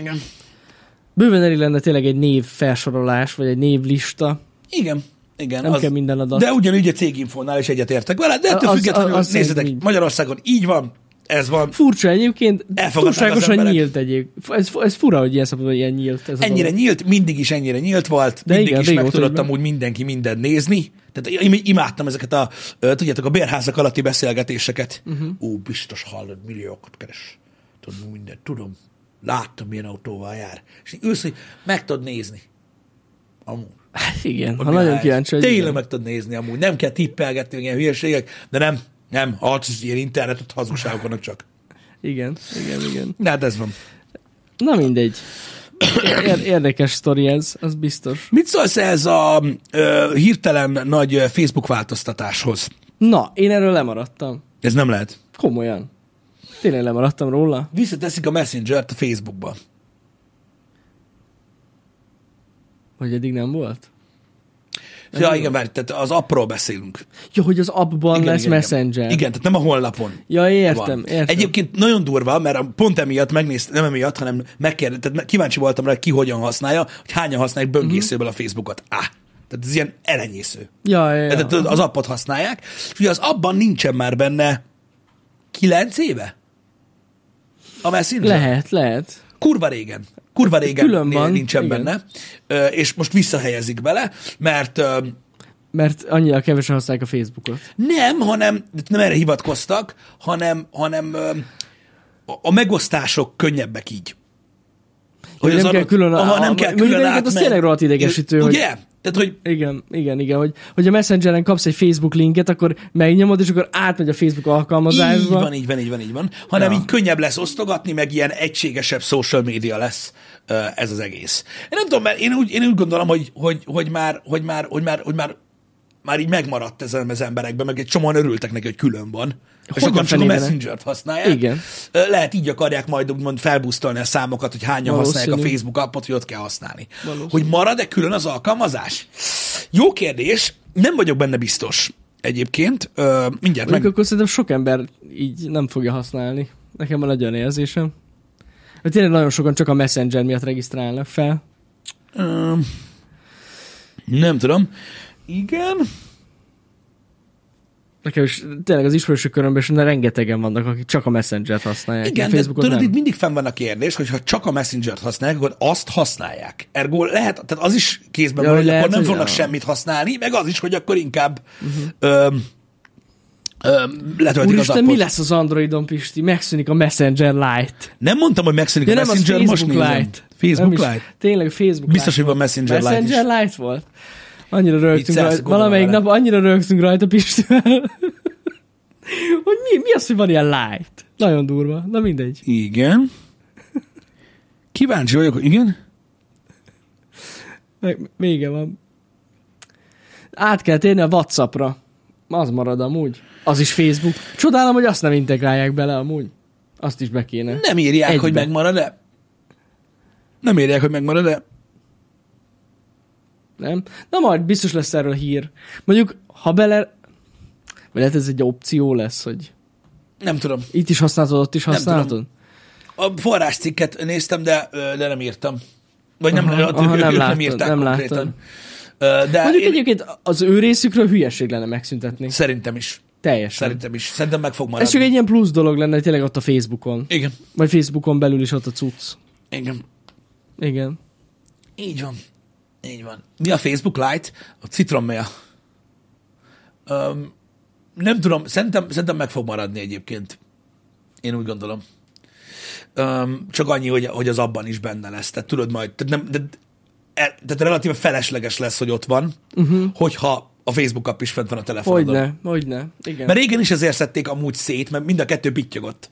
Igen. Bőven elég lenne tényleg egy név felsorolás, vagy egy névlista. Igen. Igen. Nem kell minden adat. De ugyanúgy a céginfónál is egyetértek vele, de ettől Az- függetlenül az- az nézzetek, így. Magyarországon így van, ez van. Furcsa egyébként, túlságosan nyílt egyéb. Ez, ez fura, hogy ilyen szabadon ilyen nyílt. Ez Ennyire dolog. nyílt, mindig is ennyire nyílt volt, De mindig igen, is meg tudott amúgy mindenki mindent nézni. Tehát imádtam ezeket a, tudjátok, a bérházak alatti beszélgetéseket. Mhm. Uh-huh. Ó, biztos hallod, milliókat keres. Tudom, mindent, tudom. Láttam, milyen autóval jár. És ülsz, hogy meg tudod nézni. Amúgy. Hát Igen, Hogy ha nagyon kíváncsi, hogy Tényleg meg tudod nézni amúgy. Nem kell tippelgetni, ilyen hülyeségek, de nem, nem, az ilyen internetet hazugságok vannak csak. igen, igen, igen. De hát ez van. Na mindegy. Ér- érdekes sztori ez, az biztos. Mit szólsz ez a ö, hirtelen nagy Facebook változtatáshoz? Na, én erről lemaradtam. Ez nem lehet. Komolyan. Tényleg lemaradtam róla. Visszateszik a Messenger-t a Facebookba. Hogy eddig nem volt? Ja, igen, várj, tehát az appról beszélünk. Ja, hogy az appban Igen, lesz igen, Messenger. Igen. igen, tehát nem a honlapon. Ja, értem, van. értem. Egyébként nagyon durva, mert pont emiatt megnéztem, nem emiatt, hanem megkérdeztem, tehát kíváncsi voltam rá, ki hogyan használja, hogy hányan használják böngészőből a Facebookot. Á, tehát ez ilyen elenyésző. Ja, ja, ja. Tehát az appot használják, és ugye az abban nincsen már benne kilenc éve? A Messenger? Lehet, lehet. Kurva régen. Kurva régen Külön van, nincsen igen. benne, és most visszahelyezik bele, mert Mert annyira kevesen használják a Facebookot. nem, hanem nem erre hivatkoztak, hanem, hanem a- megosztások könnyebbek így. Hogy nem kell külön- aha, nem a- kell külön egyébként az tényleg rohadt idegesítő, hogy- Ugye? Tehát, hogy Igen, igen, igen, hogy, hogy a Messengeren kapsz egy Facebook linket, akkor megnyomod, és akkor átmegy a Facebook alkalmazásba. Így van, így van, így van, így van. Hanem Ja. így könnyebb lesz osztogatni, meg ilyen egységesebb social média lesz ez az egész. Én nem tudom, mert én úgy, én úgy gondolom, hogy, hogy, hogy, már, hogy, már, hogy, már, hogy már már így megmaradt ezen az emberekben, meg egy csomóan örültek neki, hogy külön van. És Hogyan akkor csak a? Messenger-t használják. Igen. Lehet így akarják majd úgymond felbusztolni a számokat, hogy hányan használják a Valószínű. Facebook appot, hogy ott kell használni. Valószínű. Hogy marad-e külön az alkalmazás? Jó kérdés, nem vagyok benne biztos. Egyébként, ö, mindjárt meg... akkor szerintem sok ember így nem fogja használni. Nekem van egy olyan érzésem. Hogy tényleg nagyon sokan csak a Messenger miatt regisztrálnak fel. Ö, nem tudom. Igen. Nekem is tényleg az ismerősök körömben is rengetegen vannak, akik csak a Messenger-t használják. Igen, de Facebookot tudod, nem. itt mindig fenn van a kérdés, hogy ha csak a Messenger-t használják, akkor azt használják. Ergo lehet, tehát az is kézben Ja, van, hogy lehet, akkor nem fognak ja. semmit használni, meg az is, hogy akkor inkább uh-huh. öm, letöltik az Úristen, appot. mi lesz az Androidon, Pisti? Megszűnik a Messenger Lite. Nem mondtam, hogy megszűnik Ja, a az Messenger, most Facebook nézem. Lite. Facebook Nem is- Lite? Tényleg Facebook Biztos, Lite hogy van volt. Messenger Lite is. Messenger Lite volt. Annyira rögtünk rajta. Valamelyik nap annyira rögtünk rajta Pistivel. hogy mi, mi az, hogy van ilyen light? Nagyon durva. Na mindegy. Igen. Kíváncsi vagyok, igen? Meg, vége van. Át kell térni a Whatsappra. Az marad amúgy. Az is Facebook. Csodálom, hogy azt nem integrálják bele amúgy. Azt is be kéne. Nem írják, Egybe. hogy megmarad-e. Nem írják, hogy megmarad-e. Nem? Na majd biztos lesz erről hír. Mondjuk, ha bele... Vagy lehet ez egy opció lesz, hogy Nem tudom. itt is használhatod, ott is Nem használhatod? A forráscikket néztem, de, de nem írtam. Vagy nem, Aha, ott aha, ők, nem ők nem írták nem konkrétan. De Mondjuk én egyébként az ő részükről hülyeség lenne megszüntetni. szerintem is. Teljesen. Szerintem is. Szerintem meg fog Ez maradni. csak egy ilyen plusz dolog lenne tényleg ott a Facebookon. Igen. Vagy Facebookon belül is ott a cucc. Igen. Igen. Így van. Így van. Mi a Facebook Lite? A citrommail. Um, nem tudom, szerintem, szerintem meg fog maradni egyébként. Én úgy gondolom. Um, csak annyi, hogy, hogy az abban is benne lesz. Tehát tudod majd, tehát, nem, de, e, tehát relatíve felesleges lesz, hogy ott van, uh-huh. hogyha a Facebook app is fent van a telefonodon. Hogyne, hogyne. Igen. Mert régen is ezért szedték amúgy szét, mert mind a kettő pittyogott.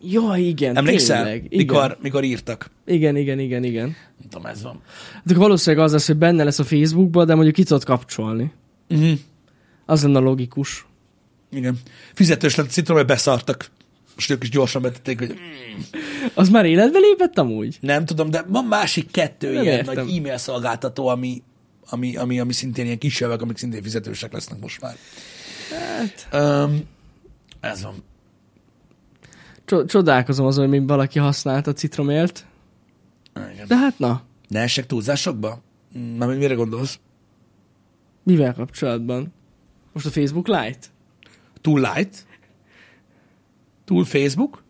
Ja, igen, Emlékszel? tényleg. Igen. Mikor, mikor írtak. igen, igen, igen, igen. Nem tudom, ez van. De valószínűleg az lesz, hogy benne lesz a Facebookban, de mondjuk ki tudod kapcsolni. Uh-huh. Az lenne logikus. Igen. Fizetős lett a citrom, hogy beszartak. Most ők is gyorsan betették, hogy Az már életbe lépett amúgy? nem tudom, de van másik kettő Nem ilyen értem. nagy e-mail szolgáltató, ami, ami, ami, ami szintén ilyen kisebbek, amik szintén fizetősek lesznek most már. Hát... Um, ez van. Cso- csodálkozom azon, hogy még valaki használta a citromélt. Igen. De hát na, Ne essek túlzásokba? Na, mire gondolsz? mivel kapcsolatban? Most a Facebook Lite? Túl light? Túl Facebook?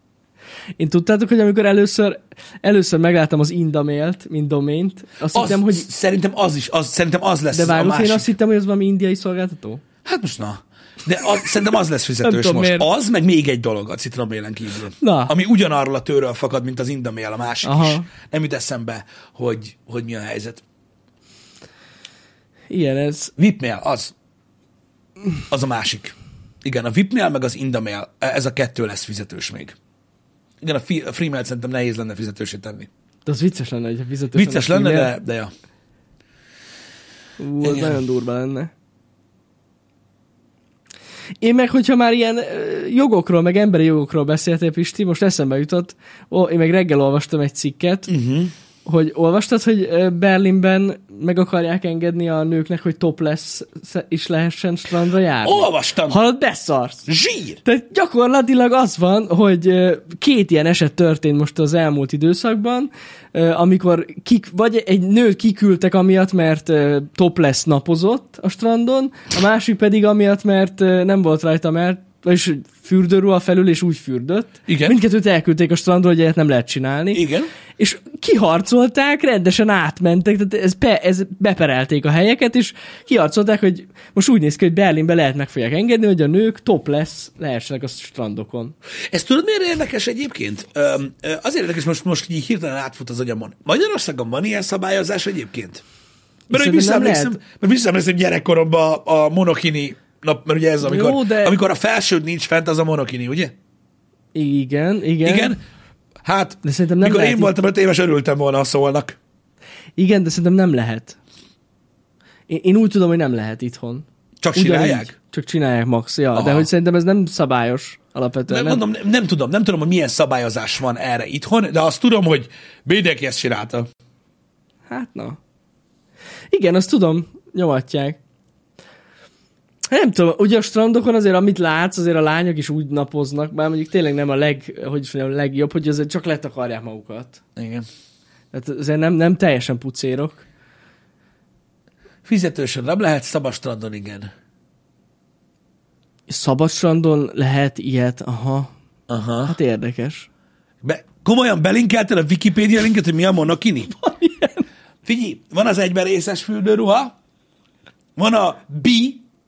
Én tudtátok, hogy amikor először, először megláttam az Indamailt, mint domént, azt Az, hittem, hogy... Szerintem az is, az, szerintem az lesz De másik. én azt hittem, hogy az valami indiai szolgáltató. Hát most na. De az, szerintem az lesz fizetős tudom, most. miért. Az, meg még egy dolog a citromélen kívül. Na. Ami ugyanarról a tőről fakad, mint az Indamail, a másik Aha. is. Nem jut eszembe, hogy, hogy mi a helyzet. Ilyen ez. Vipmail, az. Az a másik. Igen, a Vipmail meg az Indamail, ez a kettő lesz fizetős még. Igen, a, fi- a Freemail szerintem nehéz lenne fizetősé tenni. De az vicces lenne, hogyha fizetős Vicces lenne, de, de ja. Ú, az nagyon durva lenne. Én meg, hogyha már ilyen jogokról, meg emberi jogokról beszéltél, Pisti, most eszembe jutott, ó, én meg reggel olvastam egy cikket, Uh-huh. Hogy olvastad, hogy Berlinben meg akarják engedni a nőknek, hogy topless is lehessen strandra járni. Olvastam! Hallod, beszarsz! Zsír! Tehát gyakorlatilag az van, hogy két ilyen eset történt most az elmúlt időszakban, amikor kik, vagy egy nőt kiküldtek amiatt, mert topless napozott a strandon, a másik pedig amiatt, mert nem volt rajta, mert vagyis fürdőruha felül, és úgy fürdött. Igen. Mindkettőt elküldték a strandról, hogy ilyet nem lehet csinálni. Igen. És kiharcolták, rendesen átmentek, tehát ez, be, ez beperelték a helyeket, és kiharcolták, hogy most úgy néz ki, hogy Berlinbe lehet meg fogják engedni, hogy a nők topless lehessenek a strandokon. Ez tudod, miért érdekes egyébként? Öm, azért érdekes, most, most így hirtelen átfut az agyamon. Magyarországon van ilyen szabályozás egyébként? Mert hogy visszaemlékszem, mert visszaemlékszem gyerekkoromban a, a monokini nap, mert ugye ez, amikor, Jó, de- amikor a felsőd nincs fent, az a monokini, ugye? Igen, igen. Igen. Hát, De szerintem nem mikor lehet én voltam öt éves, örültem volna, ha szólnak. Igen, de szerintem nem lehet. Én, én úgy tudom, hogy nem lehet itthon. Csak Ugyanígy. csinálják? Csak csinálják max, ja. Aha. De hogy szerintem ez nem szabályos alapvetően. Nem, Nem, mondom, nem, nem tudom, nem tudom, hogy milyen szabályozás van erre itthon, de azt tudom, hogy mindenki ezt csinálta. Hát na. Igen, azt tudom, nyomatják. Nem tudom, ugye a strandokon azért, amit látsz, azért a lányok is úgy napoznak, bár mondjuk tényleg nem a leg, hogy is mondjam, a legjobb, hogy azért csak letakarják magukat. Igen. Tehát azért nem, nem teljesen pucérok. Fizetősön nem lehet, szabad strandon igen. Szabadstrandon lehet ilyet, aha. Aha. Hát érdekes. Be, komolyan belinkelted a Wikipédia linket, hogy mi a monokini? Figyelj, van az egyben részes fürdőruha, van a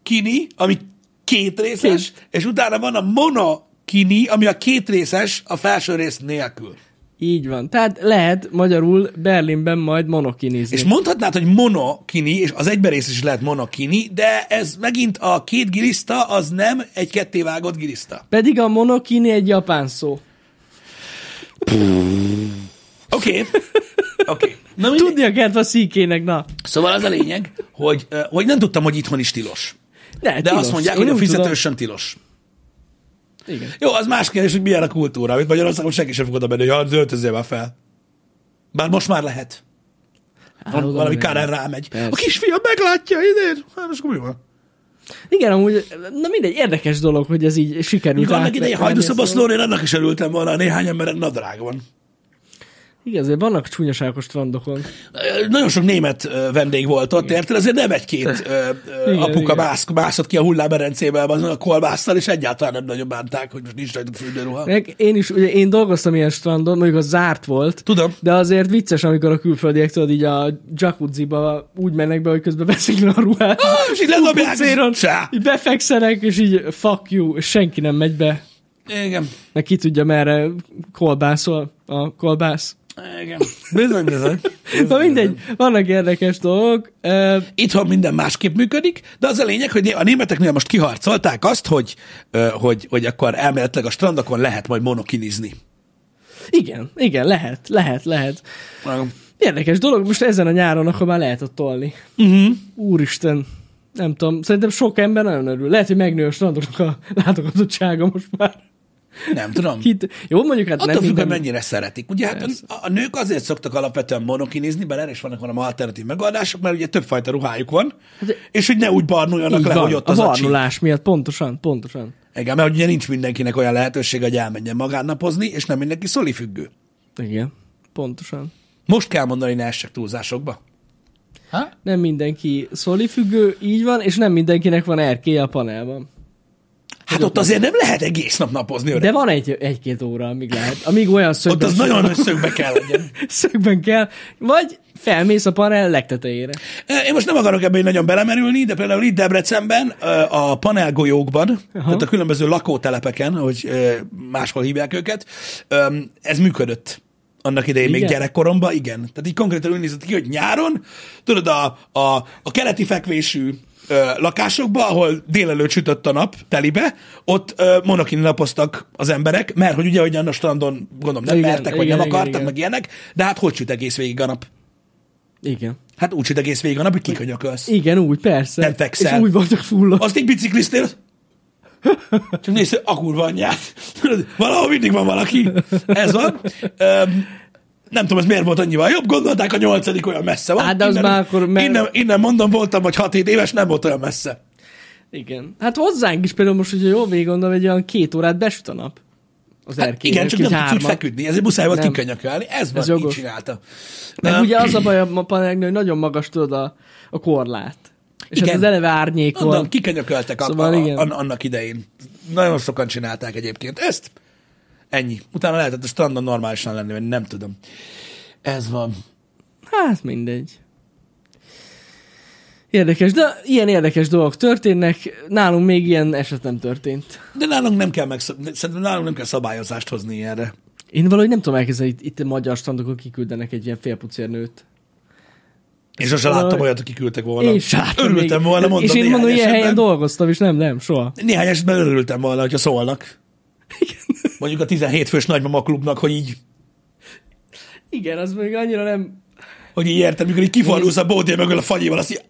bikini, ami két részes, és utána van a monokini, ami a két részes, a felső rész nélkül. Így van. Tehát lehet magyarul Berlinben majd monokinizni. És mondhatnád, hogy monokini, és az egyben rész is lehet monokini, de ez megint a két giliszta, az nem egy kettévágott giliszta. Pedig a monokini egy japán szó. Oké. Okay. Oké. Okay. Na. Tudnia kellett a szíkének, na. Szóval az a lényeg, hogy, hogy nem tudtam, hogy itthon is tilos. De, De tilos. azt mondják, Én hogy a fizetősen tilos. Igen. Jó, az más kérdés, hogy milyen a kultúra, amit Magyarországon senki sem fogod menni, hogy hát öltözzél már fel. Bár most már lehet. Hát, Val- oda valami. Karen rámegy. Persze. A kisfiam meglátja idén. Hát most akkor mi van? Igen, amúgy, na mindegy, érdekes dolog, hogy ez így sikerült. Mikor annak átvenni idején hajdúszabaszlón, én annak is örültem volna, néhány emberen nadrág van. Igen, azért vannak csúnyaságos strandokon. Nagyon sok német vendég volt ott, érted? Azért nem egy-két Igen, apuka igen. mász, mászott ki a hulláberencébe azon a kolbásszal, és egyáltalán nem nagyon bánták, hogy most nincs rajta fürdőruha. Meg én is, ugye én dolgoztam ilyen strandon, mondjuk az zárt volt, Tudom. de azért vicces, amikor a külföldiek tudod így a jacuzziba úgy mennek be, hogy közben veszik le a ruhát. és így ledobják, így befekszenek, és így fuck you, és senki nem megy be. Igen. Meg ki tudja, merre kolbászol a kolbász. Igen. Bizony, bizony. Na mindegy, vannak érdekes dolgok. Itthon minden másképp működik, de az a lényeg, hogy a németeknél most kiharcolták azt, hogy, hogy, hogy akkor elméletileg a strandokon lehet majd monokinizni. igen, igen, lehet, lehet, lehet. Érdekes dolog, most ezen a nyáron akkor már lehet ott tolni. Uh-huh. Úristen, nem tudom, szerintem sok ember nagyon örül. Lehet, hogy megnő a strandoknak a látogatottsága most már. Nem tudom. Hit. Jó, mondjuk hát Attól nem függ, hogy minden... mennyire szeretik. Ugye hát a, a nők azért szoktak alapvetően monokinizni, bár erre is vannak valami alternatív megoldások, mert ugye többfajta ruhájuk van, és hogy ne úgy barnuljanak Hát, le, van, hogy ott a az a csík. barnulás miatt, pontosan, pontosan. Igen, mert ugye nincs mindenkinek olyan lehetőség, hogy elmenjen magánnapozni, és nem mindenki szolifüggő. Igen, pontosan. Most kell mondani, ne essek túlzásokba. Ha? Nem mindenki szolifüggő, így van, és nem mindenkinek van erkélye a panelban. Hát ott azért nem lehet egész nap napozni, öreg. De van egy, egy-két óra, amíg lehet. Amíg olyan Ott szögben, az nagyon összögbe kell legyen. szögben kell, vagy felmész a panel legtetejére. Én most nem akarok ebbe így nagyon belemerülni, de például itt Debrecenben a panelgolyókban, Aha. tehát a különböző lakótelepeken, ahogy ö, máshol hívják őket, ez működött annak idején még Igen? gyerekkoromban, igen. Tehát így konkrétan úgy nézett ki, hogy nyáron, tudod, a, a, a keleti fekvésű ö, lakásokba, ahol délelőtt sütött a nap telibe, ott ö, monokini napoztak az emberek, mert hogy ugye, hogy a strandon gondolom nem Igen, mertek, vagy igen, nem igen, akartak, igen. meg ilyenek, de hát hogy süt egész végig a nap? Igen. Hát úgy süt egész végig a nap, hogy kikönyökölsz. Igen, úgy, persze. Nem fekszel. És úgy voltak fullok. Azt így bicikliztél, csak nézd, a kurva anyját. Valahol mindig van valaki. Ez van. Öm, nem tudom, ez miért volt annyival jobb. Gondolták, a nyolcadik olyan messze van. Hát, de az innen, már akkor me- innen, innen, mondom, voltam, hogy 6-7 éves, nem volt olyan messze. Igen. Hát hozzánk is például most, hogyha jól végig gondolom, egy olyan két órát besüt a nap. Az Hát igen, csak így nem tudsz úgy feküdni, ezért muszáj volt Nem. kikönyökölni. Ez van, Ez így jogos. csinálta. Meg Öm, ugye az a baj a panelnél, hogy nagyon magas tudod a, a korlát. És Igen. hát az eleve árnyék Mondom, van. kikönyököltek Szóval a, a, igen. annak idején. Nagyon sokan csinálták egyébként ezt. Ennyi. Utána lehetett a strandon normálisan lenni, vagy nem tudom. Ez van. Hát mindegy. Érdekes, de ilyen érdekes dolgok történnek. Nálunk még ilyen eset nem történt. De nálunk nem kell meg, szerintem nálunk nem kell szabályozást hozni ilyenre. Én valahogy nem tudom elképzelni, itt, itt a magyar strandokon kiküldenek egy ilyen félpucérnőt. Én sosem Valahogy- láttam olyat, aki küldtek volna. Én láttam Örültem még. volna, mondom, És én mondom, ilyen helyen dolgoztam, és nem, nem, soha. Néhány esetben örültem volna, hogyha szólnak. Mondjuk a 17 fős nagymama klubnak, hogy így, Igen, az még annyira nem... hogy így érted, mikor így kifordulsz a bódé mögül a fagyival, azt így,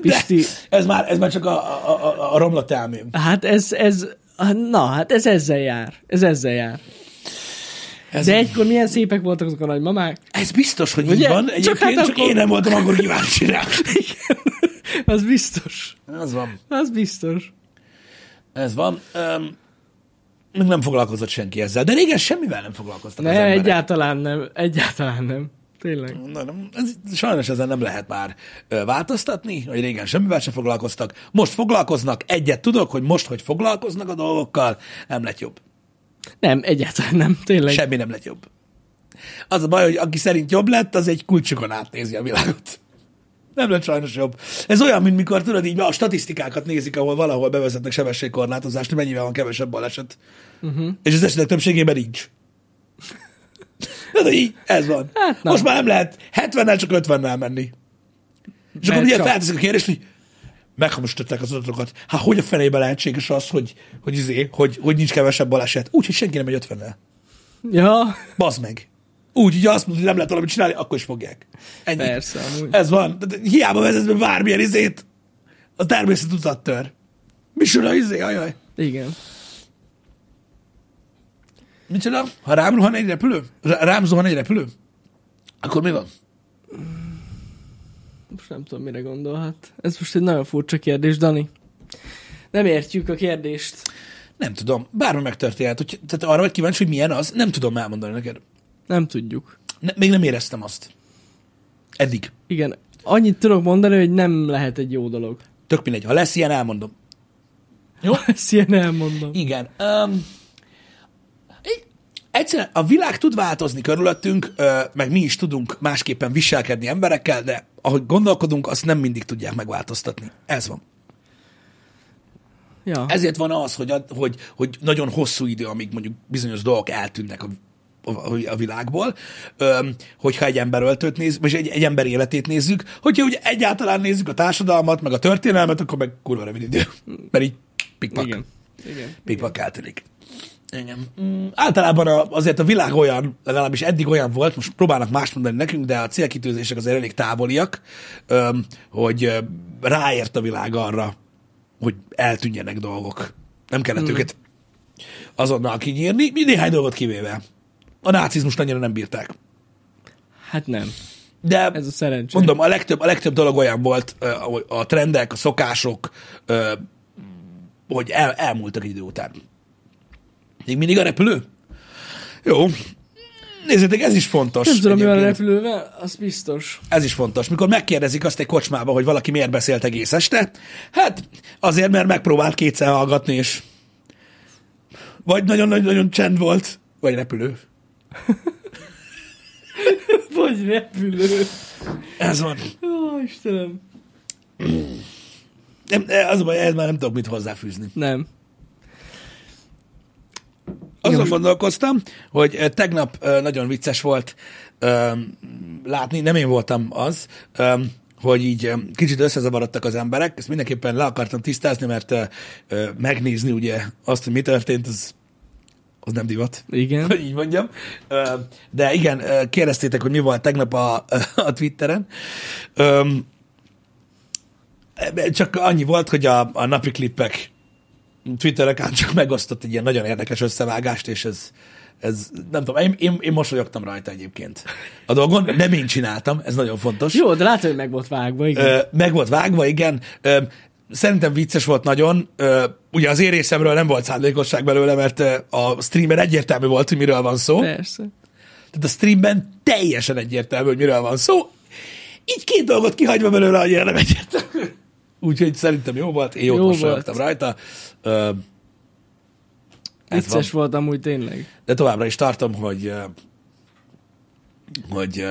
Pisti, ez már, ez már csak a, a, a, a romlott elmém. hát ez, ez, na, hát ez ezzel jár. Ez ezzel jár. Ez, De egykor milyen szépek voltak azok a nagymamák. ez biztos, hogy így Ugye? van. Csak Egyébként hát csak, csak akkor- én nem voltam akkor kíváncsi rá. Az biztos. Ez van. Az biztos. Ez van. Um, még nem foglalkozott senki ezzel. De régen semmivel nem foglalkoztak az Nem, emberek. egyáltalán nem. Egyáltalán nem. Tényleg. Na, nem, ez, sajnos ezen nem lehet már ö, változtatni, hogy régen semmivel sem foglalkoztak. Most foglalkoznak, egyet tudok, hogy most, hogy foglalkoznak a dolgokkal, nem lett jobb. Nem, egyáltalán nem. Tényleg. Semmi nem lett jobb. Az a baj, hogy aki szerint jobb lett, az egy kulcsokon átnézi a világot. Nem lett sajnos jobb. Ez olyan, mint mikor tudod, így a statisztikákat nézik, ahol valahol bevezetnek sebességkorlátozást, hogy mennyivel van kevesebb baleset. Uh-huh. És az esetek többségében nincs. De így, ez van. Hát. Most már nem lehet 70-nel, csak 50-nel menni. És akkor Mert ugye csak. felteszik a kérdést, hogy meghamisították az adatokat. Hát hogy a fenébe lehetséges az, hogy, hogy, izé, hogy, hogy nincs kevesebb baleset? Úgy, hogy senki nem megy 50-nel. Ja, Bazd meg. Úgy, hogy azt mondod, hogy nem lehet valamit csinálni, akkor is fogják. Ennyi. persze, amúgy. Ez van. De hiába vezetsz be bármilyen izét, a természet utat tör. Micsoda izé, ajaj. Igen. Micsoda? Ha rám rohan egy repülő? Rám zuhan egy repülő? Akkor mi van? Most nem tudom, mire gondolhat. Ez most egy nagyon furcsa kérdés, Dani. Nem értjük a kérdést. Nem tudom. Bármi megtörténhet. Hogy, tehát arra vagy kíváncsi, hogy milyen az, nem tudom elmondani neked. Nem tudjuk. Ne, még nem éreztem azt. Eddig. Igen. Annyit tudok mondani, hogy nem lehet egy jó dolog. Tök mindegy. Ha lesz ilyen, elmondom. Jó? Ezt ilyen elmondom. Igen. Um, egyszerűen a világ tud változni körülöttünk, meg mi is tudunk másképpen viselkedni emberekkel, de ahogy gondolkodunk, azt nem mindig tudják megváltoztatni. Ez van. Ja. Ezért van az, hogy, hogy, hogy nagyon hosszú idő, amíg mondjuk bizonyos dolgok eltűnnek a, a, világból, hogyha egy ember öltőt néz, vagy egy, egy ember életét nézzük, hogyha ugye egyáltalán nézzük a társadalmat, meg a történelmet, akkor meg kurva rövid idő. Mert így pikpak. Igen. Igen. Pikpak eltűnik. Igen. Mm, általában a, azért a világ olyan, legalábbis eddig olyan volt, most próbálnak mást mondani nekünk, de a célkitűzések azért elég távoliak, öm, hogy ráért a világ arra, hogy eltűnjenek dolgok. Nem kellett Hmm. őket azonnal kinyírni, néhány dolgot kivéve. A nácizmust annyira nem bírták. Hát nem. De Ez a szerencsé. mondom, a legtöbb, a legtöbb dolog olyan volt, a trendek, a szokások, hogy el, elmúltak egy idő után. Még mindig a repülő? Jó. Nézzétek, ez is fontos. Nem tudom, mi van a repülővel, az biztos. Ez is fontos. Mikor megkérdezik azt egy kocsmába, hogy valaki miért beszélt egész este, hát azért, mert megpróbált kétszer hallgatni, és vagy nagyon-nagyon csend volt, vagy repülő. Vagy repülő. Ez van. Ó, Istenem. Nem, az a baj, ez már nem tudok mit hozzáfűzni. Nem. Azon gondolkoztam, hogy eh, tegnap eh, nagyon vicces volt eh, látni, nem én voltam az, hogy így kicsit összezavarodtak az emberek, ezt mindenképpen le akartam tisztázni, mert megnézni ugye azt, hogy mi történt, az, az nem divat. Igen. hogy így mondjam. De igen, kérdeztétek, hogy mi volt tegnap a, a Twitteren. Öm, Csak annyi volt, hogy a, a napi klippek Twitter account csak megosztott egy ilyen nagyon érdekes összevágást, és ez, ez nem tudom, én, én, én mosolyogtam rajta egyébként a dolgon, nem én csináltam, ez nagyon fontos. Jó, de látod, hogy meg volt vágva, igen. Ö, meg volt vágva, igen. Ö, szerintem vicces volt nagyon. Ugye az én részemről nem volt szándékosság belőle, mert a streamen egyértelmű volt, hogy miről van szó. Persze. Tehát a streamben teljesen egyértelmű, hogy miről van szó. Így két dolgot kihagyva belőle, annyira nem egyértelmű. Úgyhogy szerintem jó volt, én jót Jó mosolyogtam rajta. Ez van. Vicces volt amúgy tényleg. De továbbra is tartom, hogy hogy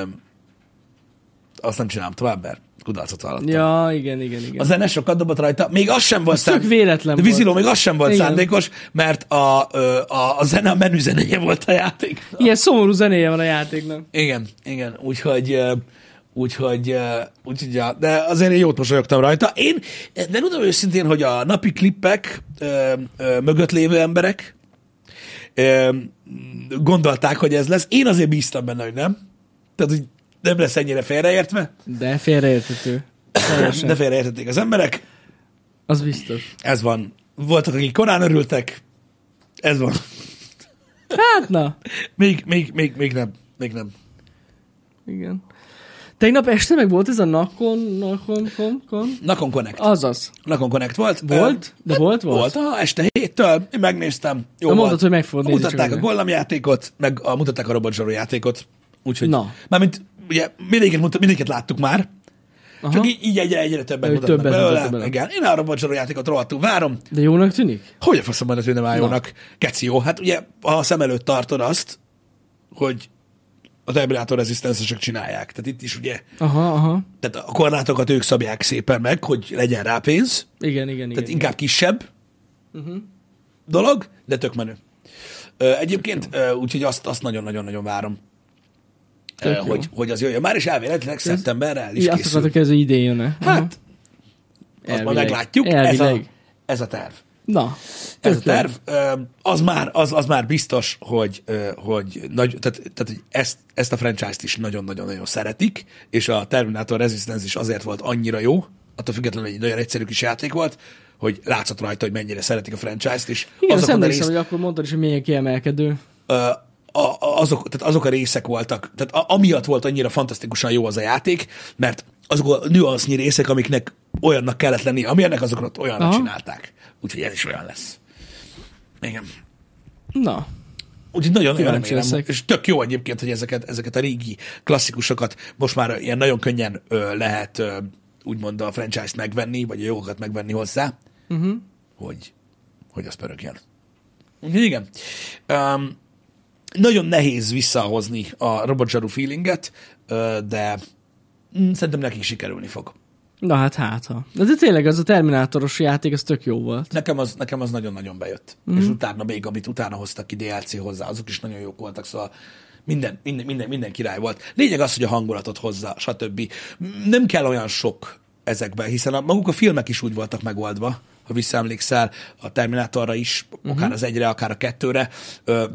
azt nem csinálom tovább, mert kudarcot vallottam. Ja, igen, igen, igen. A zene sokat dobott rajta, még az sem volt Az tök véletlen De. Viziló, még az sem volt Igen. szándékos, mert a, a, a zene a menü zenéje volt a játék. Ilyen szomorú zenéje van a játéknak. Igen, igen, úgyhogy, úgyhogy, úgyhogy ja, de azért én jót mosolyogtam rajta. Én, de tudom őszintén, hogy a napi klippek ö, ö, mögött lévő emberek ö, gondolták, hogy ez lesz. Én azért bíztam benne, hogy nem. Tehát, hogy nem lesz ennyire félreértve, De félreérthető. Teljesen. de félreértették az emberek. Az biztos. Ez van. Voltak, akik korán örültek. Ez van. Hát na, Még, még, még, még nem. Még nem. igen. Tegnap este meg volt ez a Nakon, Nakon, Kon, Kon? Nakon Connect. Azaz. Nakon Connect volt. Volt? De volt, volt? Volt, aha, este héttől. Én megnéztem. Jó volt. mondtad, hogy meg fogod Mutatták a. Gollam játékot, meg a, mutatták a Robot Zsaró játékot. Úgyhogy, Na. mármint ugye mindegyiket, mondta, mindegyiket láttuk már, Aha. csak így, így egyre, egyre többet mutatnak többet belőle. bele. Igen, én arra Roger játékot rohadtul várom. De jónak tűnik? Hogy a faszom van, hogy nem áll jónak? Keci jó. Hát ugye, ha a szem előtt tartod azt, hogy a Terminator Resistance-esek csinálják. Tehát itt is ugye, Aha, aha. tehát a korlátokat ők szabják szépen meg, hogy legyen rá pénz. Igen, igen, igen. Tehát inkább kisebb uh-huh. dolog, de tök menő. Egyébként, úgyhogy azt, azt nagyon-nagyon-nagyon várom, Tök jó. hogy, hogy az jöjjön. Már is elvileg szeptemberre el is Igen, azt készül. akartok, ez idén? Aha. Hát, azt majd Elvileg. meglátjuk. Ez a, ez a terv. Na, Ez a jó. terv, az már, az, az már biztos, hogy, hogy, nagy, tehát, tehát, hogy ezt, ezt a franchise-t is nagyon-nagyon-nagyon szeretik, és a Terminator Resistance is azért volt annyira jó, attól függetlenül, egy nagyon egyszerű kis játék volt, hogy látszott rajta, hogy mennyire szeretik a franchise-t, és Igen, azt azokon a emlékszem, rész, hogy akkor mondtad is, hogy milyen kiemelkedő. A, azok, tehát azok a részek voltak, tehát a, amiatt volt annyira fantasztikusan jó az a játék, mert azok a nüansznyi részek, amiknek olyannak kellett lenni, amilyennek azokat olyannak Aha. csinálták. Úgyhogy ez is olyan lesz. Igen. Na, Úgyhogy nagyon, nagyon remélem, leszek. és tök jó egyébként, hogy ezeket, ezeket a régi klasszikusokat most már ilyen nagyon könnyen ö, lehet ö, úgymond a franchise-t megvenni, vagy a jogokat megvenni hozzá, uh-huh. hogy, hogy az pörögjön. Igen. Um, nagyon nehéz visszahozni a Robot Zsaru feelinget, de mm, szerintem nekik sikerülni fog. na hát hát. De, de tényleg az a Terminátoros játék, az tök jó volt. Nekem az, nekem az nagyon-nagyon bejött. Mm. És utána még, amit utána hoztak ki DLC hozzá, azok is nagyon jók voltak, szóval minden, minden, minden, minden király volt. Lényeg az, hogy a hangulatot hozza, stb. Nem kell olyan sok ezekben, hiszen a, maguk a filmek is úgy voltak megoldva, ha visszaemlékszel a Terminátorra is, uh-huh. akár az egyre, akár a kettőre,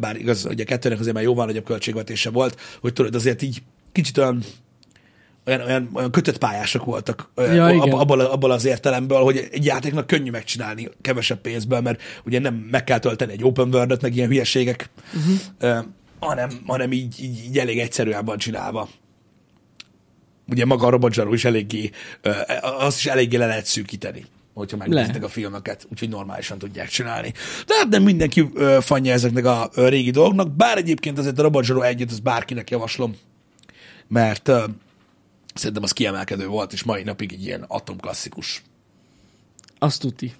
bár igaz, hogy a kettőnek azért már jóval nagyobb költségvetése volt, hogy tudod, azért így kicsit olyan olyan, olyan, olyan kötött pályások voltak Ja, ab, abból, abból az értelemből, hogy egy játéknak könnyű megcsinálni kevesebb pénzből, mert ugye nem meg kell tölteni egy open world meg ilyen hülyeségek, uh-huh. uh, hanem, hanem így, így, így elég egyszerűen van csinálva. Ugye maga a Robot Zsaru is eléggé, uh, azt is eléggé le lehet szűkíteni hogyha megnézitek Le. a filmeket, úgyhogy normálisan tudják csinálni. De hát nem mindenki uh, fanja ezeknek a uh, régi dolgoknak, bár egyébként azért a Robot Zsaru egyet, az bárkinek javaslom, mert uh, Szerintem az kiemelkedő volt, és mai napig egy ilyen atomklasszikus. Azt tuti.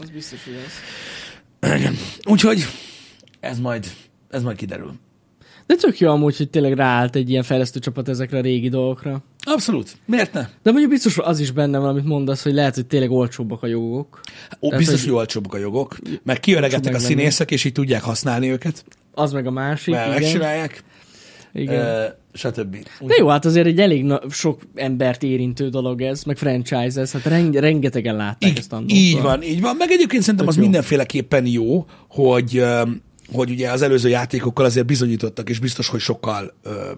Az biztos, hogy az. Igen. Úgyhogy ez majd, ez majd kiderül. De tök jó amúgy, hogy tényleg ráállt egy ilyen fejlesztő csapat ezekre a régi dolgokra. Abszolút. Miért ne? De mondjuk biztos az is benne van, amit mondasz, hogy lehet, hogy tényleg olcsóbbak a jogok. Ó, Tehát, biztos, hogy- hogy olcsóbbak a jogok, meg kiöregettek a színészek, és így tudják használni őket, Az meg a másik, mert igen. megcsinálják, igen. ö, stb. De jó, hát azért egy elég na- sok embert érintő dolog ez, meg franchise ez, hát reng- rengetegen látták Így, ezt annól. így van, így van. Meg egyébként szerintem Tök az jó. mindenféleképpen jó, hogy, hogy ugye az előző játékokkal azért bizonyítottak, és biztos, hogy sokkal ö,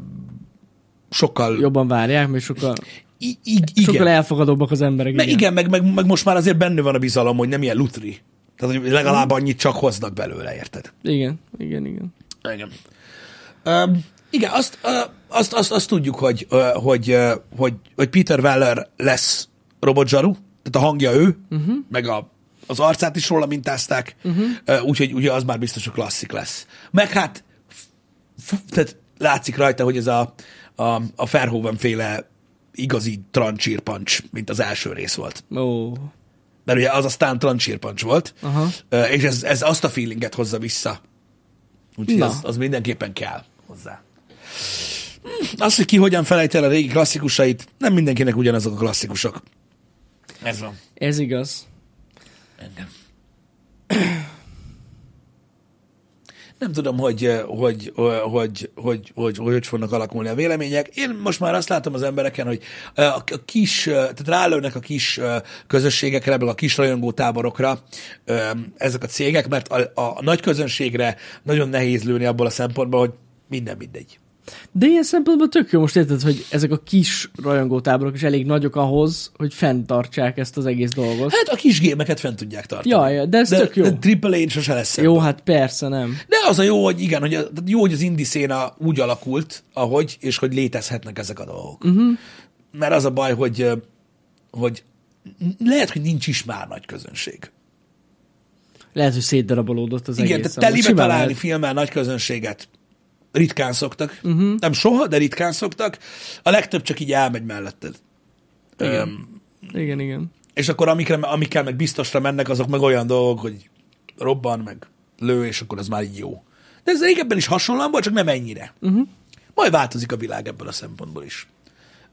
sokkal Jobban várják, mert sokkal, i- i- igen. sokkal elfogadóbbak az emberek. Meg igen, meg, meg, meg most már azért benne van a bizalom, hogy nem ilyen lutri. Tehát, hogy legalább annyit csak hoznak belőle, érted? Igen, igen, igen. Igen. Um, igen, azt, uh, azt, azt, azt tudjuk, hogy, uh, hogy, uh, hogy, hogy Peter Weller lesz Robot Zsaru, tehát a hangja ő, uh-huh. meg a, az arcát is róla mintázták, uh-huh. uh, úgyhogy ugye az már biztos, hogy klasszik lesz. Meg hát, f- f- tehát látszik rajta, hogy ez a, a, a Verhoeven féle igazi trancsírpancs, mint az első rész volt. Ó, Mert ugye az aztán trancsírpancs volt, Aha. Ö, és ez, ez azt a feelinget hozza vissza. Úgyhogy Na. az, az mindenképpen kell hozzá. Hm, Az, hogy ki hogyan felejt el a régi klasszikusait, nem mindenkinek ugyanazok a klasszikusok. Ez van. ez igaz. Engem. Nem tudom, hogy, eh, hogy, hogy, hogy, hogy, hogy, hogy fognak alakulni a vélemények. Én most már azt látom az embereken, hogy eh, a kis, eh, tehát rálőnek a kis eh, közösségekre, ebből a kis rajongó táborokra eh, ezek a cégek, mert a, a nagy közönségre nagyon nehéz lőni abból a szempontból, hogy minden mindegy. De ilyen szempontból tök jó most érted, hogy ezek a kis rajongótáborok is elég nagyok ahhoz, hogy fenntartsák ezt az egész dolgot. Hát a kis gémeket fent tudják tartani. Ja, ja, de ez de, tök jó. De AAA-n sose lesz Jó, hát persze nem. De az a jó, hogy igen, hogy, a, jó, hogy az indie széna úgy alakult, ahogy, és hogy létezhetnek ezek a dolgok. Uh-huh. Mert az a baj, hogy, hogy lehet, hogy nincs is már nagy közönség. Lehet, hogy szétdarabolódott az igen, egész. tehát telibe találni lehet. filmmel nagy közönséget ritkán szoktak. Uh-huh. Nem soha, de ritkán szoktak. A legtöbb csak így elmegy melletted. Igen. Öm, Igen, igen. és akkor amikre, amikkel meg biztosra mennek, azok meg olyan dolgok, hogy robban, meg lő, és akkor az már így jó. De ez régebben is hasonlóan volt, csak nem ennyire. Uh-huh. Majd változik a világ ebből a szempontból is.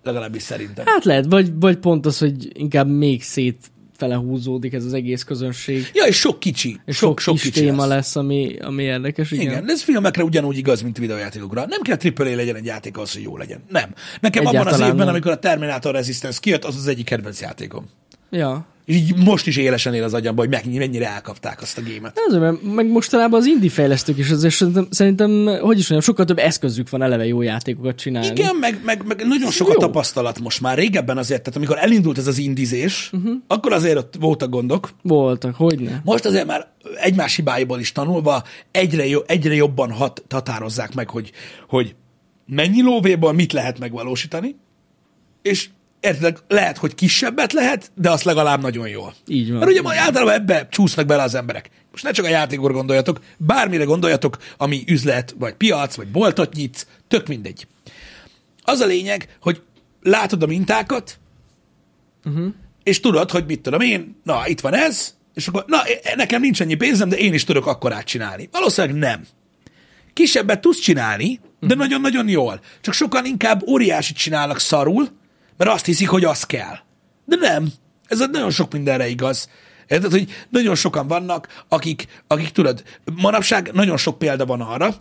Legalábbis szerintem. Hát lehet, vagy, vagy pont az, hogy inkább még szét fele húzódik ez az egész közönség. Ja, és sok kicsi. És sok, sok, kis kicsi téma lesz. lesz, ami, ami érdekes. Igen. Igen, ez filmekre ugyanúgy igaz, mint videójátékokra. Nem kell AAA legyen egy játék ahhoz, hogy jó legyen. Nem. Nekem abban az Egyáltalán évben, nem. amikor a Terminator Resistance kijött, az az egyik kedvenc játékom. Ja. És így most is élesen él az agyamba, hogy meg- mennyire elkapták azt a gémet. Azért, mert meg mostanában az indie fejlesztők is azért szerintem, szerintem, hogy is mondjam, sokkal több eszközük van eleve jó játékokat csinálni. Igen, meg, meg, meg nagyon sok a tapasztalat most már. Régebben azért, tehát amikor elindult ez az indizés, uh-huh. akkor azért ott voltak gondok. Voltak, hogyne. Most azért már egymás hibáiból is tanulva egyre, jo- egyre jobban hat, határozzák meg, hogy, hogy mennyi lóvéból mit lehet megvalósítani, és érted, lehet, hogy kisebbet lehet, de azt legalább nagyon jól. Így van. Mert ugye majd általában ebbe csúsznak bele az emberek. Most ne csak a játékor gondoljatok, bármire gondoljatok, ami üzlet, vagy piac, vagy boltot nyitsz, tök mindegy. Az a lényeg, hogy látod a mintákat, uh-huh. és tudod, hogy mit tudom én, na, itt van ez, és akkor, na, nekem nincs ennyi pénzem, de én is tudok akkorát csinálni. Valószínűleg nem. Kisebbet tudsz csinálni, de nagyon-nagyon jól. Csak sokan inkább óriásit csinálnak szarul, mert azt hiszik, hogy az kell. De nem. Ez nagyon sok mindenre igaz. Érted, hogy nagyon sokan vannak, akik, akik tudod, manapság nagyon sok példa van arra,